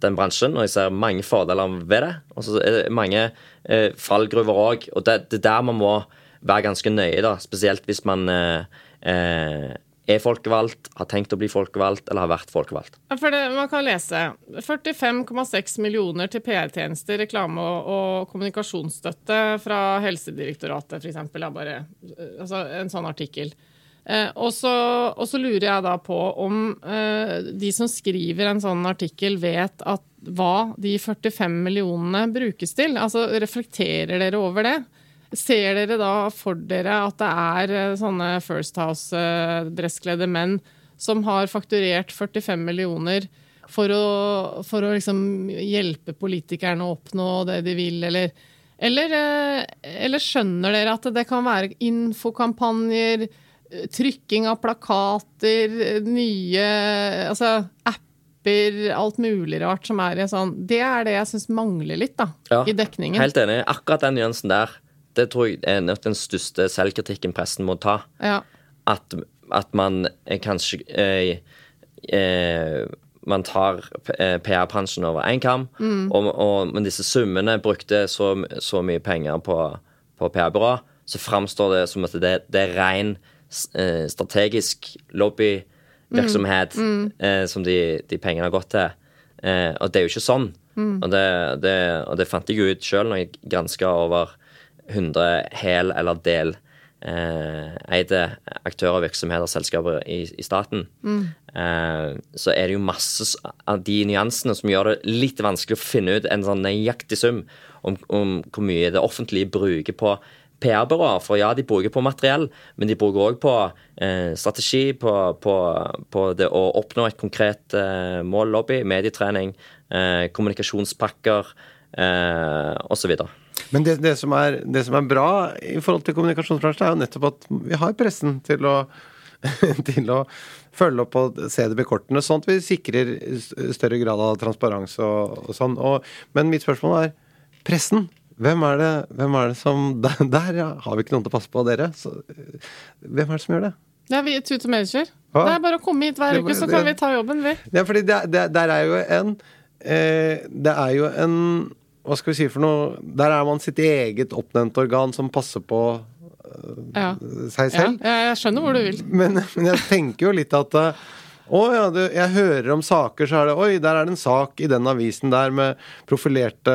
den bransjen, og jeg ser mange fordeler ved det. Og så er det mange eh, fallgruver òg, og det, det er der man må være ganske nøye, da. Spesielt hvis man eh, eh, er folkevalgt, har tenkt å bli folkevalgt eller har vært folkevalgt. For det, man kan lese 45,6 millioner til PR-tjenester, reklame og, og kommunikasjonsstøtte fra Helsedirektoratet, f.eks. Eh, altså, en sånn artikkel. Eh, og, så, og så lurer jeg da på om eh, de som skriver en sånn artikkel, vet at hva de 45 millionene brukes til? Altså, reflekterer dere over det? Ser dere da for dere at det er eh, sånne First House-dresskledde menn som har fakturert 45 millioner for å, for å liksom hjelpe politikerne å oppnå det de vil, eller, eller, eh, eller skjønner dere at det kan være infokampanjer, trykking av plakater, nye altså apper, alt mulig rart som er i sånn Det er det jeg syns mangler litt, da, Ja, i dekningen. Helt enig. Akkurat den nyansen der, det tror jeg er nok den største selvkritikken pressen må ta. Ja. At, at man kanskje eh, eh, Man tar eh, PR-bransjen over én kam, og, og, men disse summene brukte så, så mye penger på, på PR-byrå, så framstår det som at det, det er ren eh, strategisk lobbyvirksomhet eh, som de, de pengene har gått til. Eh, og det er jo ikke sånn. Og, det, det, og det fant jeg ut sjøl når jeg granska over 100 hel- eller del eh, aktører, virksomheter, selskaper i, i staten, eh, så er det jo masse av de nyansene som gjør det litt vanskelig å finne ut en sånn nøyaktig sum om, om hvor mye det offentlige bruker på PR-byråer. For ja, de bruker på materiell, men de bruker òg på eh, strategi, på, på, på det å oppnå et konkret eh, mål, lobby, medietrening, eh, kommunikasjonspakker eh, osv. Men det, det, som er, det som er bra i forhold til kommunikasjonsbransjen, er jo nettopp at vi har pressen til å, til å følge opp og se det bekortende, sånn at vi sikrer større grad av transparens og, og sånn. Og, men mitt spørsmål er pressen. Hvem er det, hvem er det som Der, der ja, har vi ikke noen til å passe på dere. Så, øh, hvem er det som gjør det? Det er vi tut og Manager. Det er bare å komme hit hver uke, så kan vi ta jobben, vi. Ja, fordi det, det, der er jo en eh, Det er jo en Hva skal vi si for noe Der er man sitt eget oppnevnte organ som passer på Ja. seg Ja, selv. jeg jeg skjønner hvor du vil. Men, men jeg tenker jo litt at eh, å ja, du, jeg hører om saker, så er det Oi, der er det en sak i den avisen der med profilerte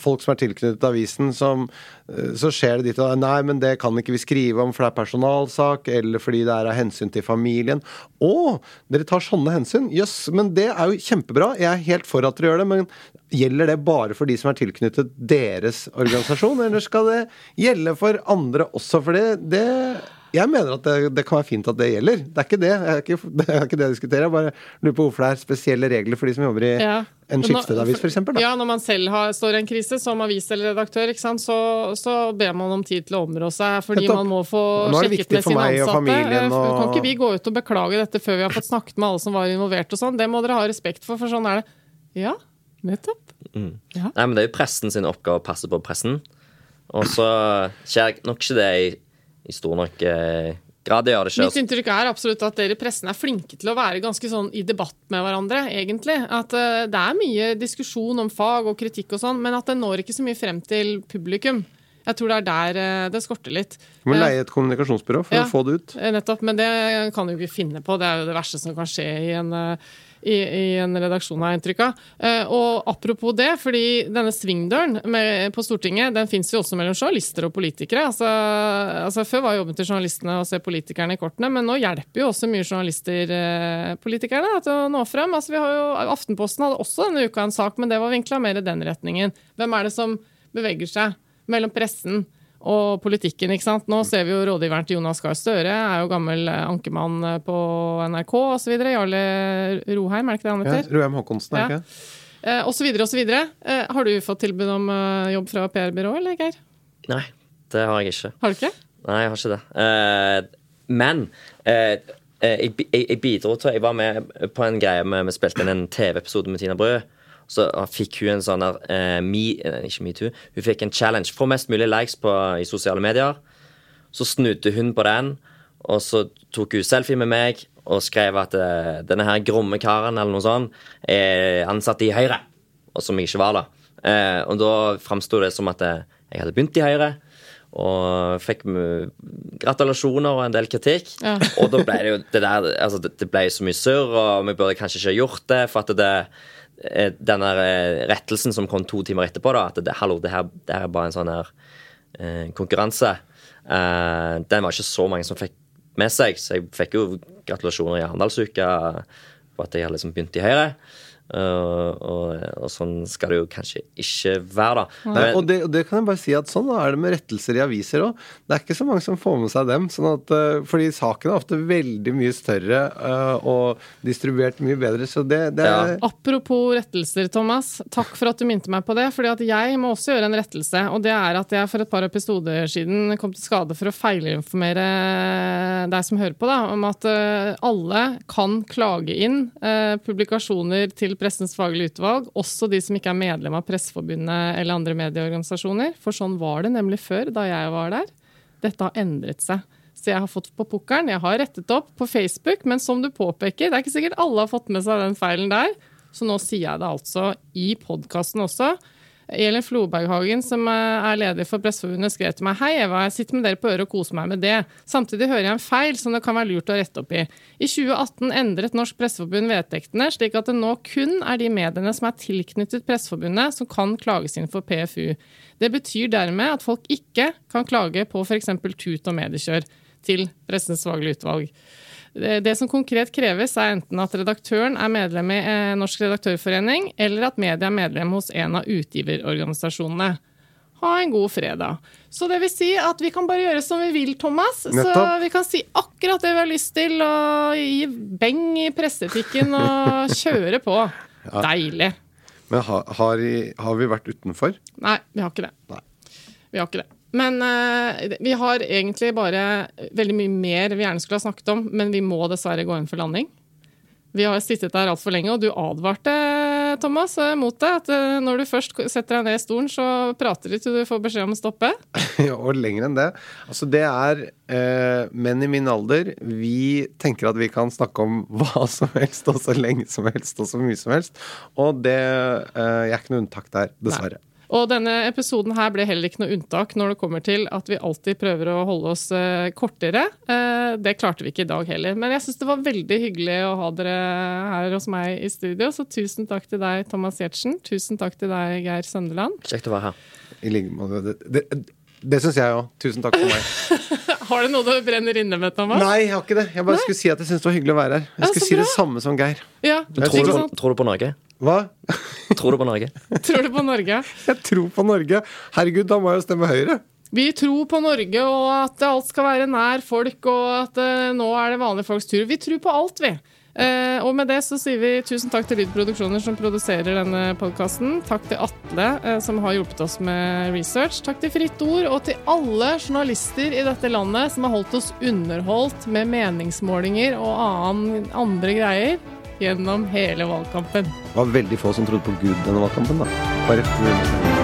folk som er tilknyttet avisen, som eh, Så skjer det ditt og Nei, men det kan ikke vi skrive om, for det er personalsak, eller fordi det er av hensyn til familien. Å, dere tar sånne hensyn? Jøss, men det er jo kjempebra. Jeg er helt for at dere gjør det, men gjelder det bare for de som er tilknyttet deres organisasjon, eller skal det gjelde for andre også? For det, det jeg mener at det, det kan være fint at det gjelder. Det er ikke det. Jeg er ikke, det er ikke det jeg diskuterer. Jeg bare lurer på hvorfor det er spesielle regler for de som jobber i Ja. en skipsstedavis, f.eks. Ja, når man selv har, står i en krise som avis eller redaktør, ikke sant, så, så ber man om tid til å områ seg, fordi man må få sjekket med sine ansatte. Eh, og- Kan ikke vi gå ut og beklage dette før vi har fått snakket med alle som var involvert og sånn? Det må dere ha respekt for, for sånn er det. Ja, nettopp. Nei, men det er jo pressen sin oppgave å passe på pressen. Og så skjer nok ikke det i, i stor nok eh, grad. Det gjør det ikke. Mitt inntrykk er absolutt at dere i pressen er flinke til å være ganske sånn i debatt med hverandre, egentlig. At eh, det er mye diskusjon om fag og kritikk og sånn, men at det når ikke så mye frem til publikum. Jeg tror det er der eh, det skorter litt. Du må leie et kommunikasjonsbyrå for Ja. å få det ut. Nettopp, men det kan du ikke finne på. Det er jo det verste som kan skje i en, i, i en redaksjon, har jeg inntrykk av. Eh, Og apropos det, fordi denne svingdøren med, på Stortinget, den fins jo også mellom journalister og politikere. Altså, altså Før var jobben til journalistene å se politikerne i kortene, men nå hjelper jo også mye journalister eh, politikerne til å nå frem. Altså, vi har jo, Aftenposten hadde også denne uka en sak, men det var vinkla mer i den retningen. Hvem er det som beveger seg mellom pressen og politikken. ikke sant? Nå ser vi jo rådgiveren til Jonas Gahr Støre, er jo gammel ankermann ankemann eh, på NRK osv. Jarle Roheim, er det ikke det han Ja. Roheim Haakonsen, er det ikke ikke? Eh, og så videre og så videre. Eh, har du fått tilbud om eh, jobb fra PR-byrå, eller Geir? Nei, det har jeg ikke. Har du ikke? Nei, jeg har ikke det. Eh, men eh, eh, jeg, jeg, jeg bidro til Jeg var med på en greie med Vi spilte inn en TV-episode med Tina Brød. Så fikk hun en sånn der eh, me, eh, Ikke metoo. Hun fikk en challenge. Få mest mulig likes på, i sosiale medier. Så snudde hun på den, og så tok hun selfie med meg og skrev at eh, denne her gromme karen eller noe sånt er ansatt i Høyre. Og som jeg ikke var, da. Eh, og da framsto det som at eh, jeg hadde begynt i Høyre. og fikk gratulasjoner og en del kritikk. Ja. Og da ble det jo det der Altså, det, det ble så mye surr, og vi burde kanskje ikke ha gjort det, for at det den der eh, rettelsen som kom to timer etterpå, da, at det, hallo, det her, det her er bare en sånn her eh, konkurranse, eh, den var ikke så mange som fikk med seg, så jeg fikk jo gratulasjoner i Arendalsuka på at jeg har liksom begynt i Høyre. Eh, og, og sånn skal det jo kanskje ikke være, da. Nei, og, det, det kan jeg bare si at sånn er det med rettelser i aviser òg. Det er ikke så mange som får med seg dem. Sånn at, eh, fordi saken er ofte veldig mye større eh, og distribuert mye bedre. Så det, det er Apropos rettelser, Thomas. Takk for at du minte meg på det. fordi at jeg må også gjøre en rettelse. Og det er at jeg for et par episoder siden kom til skade for å feilinformere deg som hører på, da, om at alle kan klage inn eh, publikasjoner til Pressens faglige utvalg, også de som ikke er medlem av Presseforbundet eller andre medieorganisasjoner. For sånn var det nemlig før, da jeg var der. Dette har endret seg. Så jeg har fått på pukkelen. Jeg har rettet opp på Facebook, men som du påpeker, det er ikke sikkert alle har fått med seg den feilen der. Så nå sier jeg det altså i podkasten også. Elin Floberghagen, som eh, er leder for Presseforbundet, skrev til meg Hei, Eva, jeg sitter med dere på øret og koser meg med det. Samtidig hører jeg en feil som det kan være lurt å rette opp i. I 2018 endret Norsk Presseforbund vedtektene, slik at det nå kun er de mediene som er tilknyttet Presseforbundet, som kan klages inn for PFU. Det betyr dermed at folk ikke kan klage på f.eks. tut og mediekjør til Pressens faglige utvalg. Det, som konkret kreves, er enten at redaktøren er medlem i eh, Norsk redaktørforening, eller at media er medlem hos en av utgiverorganisasjonene. Ha en god fredag. Så det vil si at vi kan bare gjøre som vi vil, Thomas. Så Nettopp. vi kan si akkurat det vi har lyst til, og gi beng i presseetikken og kjøre på. Deilig. Men har, har, har vi vært utenfor? Nei, vi har ikke det. Nei. Vi har ikke det. Men uh, vi har egentlig bare veldig mye mer vi gjerne skulle ha snakket om, men vi må dessverre gå inn for landing. Vi har sittet der altfor lenge, og du advarte, Thomas, eh, mot det. At eh, når du først setter deg ned i stolen, så prater du til du får beskjed om å stoppe. og lenger enn det. Altså, det er eh, menn i min alder. Vi tenker at vi kan snakke om hva som helst, og så lenge som helst, og så mye som helst. Og det eh, Jeg er ikke noe unntak der, dessverre. Og denne episoden her ble heller ikke noe unntak når det kommer til at vi alltid prøver å holde oss eh, kortere. Eh, det klarte vi ikke i dag heller. Men jeg syns det var veldig hyggelig å ha dere her hos meg i studio. Så tusen takk til deg, Thomas Giertsen. Tusen takk til deg, Geir Søndeland. Kjekt å være her. I like måte. Det, syns jeg òg. Tusen takk for meg. Har du noe du brenner inne med, Thomas? Nei, jeg har ikke det. Jeg bare skulle si at jeg syns det var hyggelig å være her. Ja, Jeg skulle så si det samme som Geir. Ja, Tror ikke du, sant? tror du på Norge? Hva? Tror du på Norge? Tror du på Norge? Jeg tror på Norge. Herregud, da må jeg jo stemme Høyre. Vi tror på Norge, og at alt skal være nær folk, og at uh, nå er det vanlige folks tur. Vi tror på alt, vi. Eh, og med det så sier vi tusen takk til Lydproduksjoner som produserer denne podkasten. Takk til Atle eh, som har hjulpet oss med research. Takk til Fritt Ord, og til alle journalister i dette landet som har holdt oss underholdt med meningsmålinger og annen, andre greier gjennom hele valgkampen. Det var veldig få som trodde på Gud denne valgkampen, da. Bare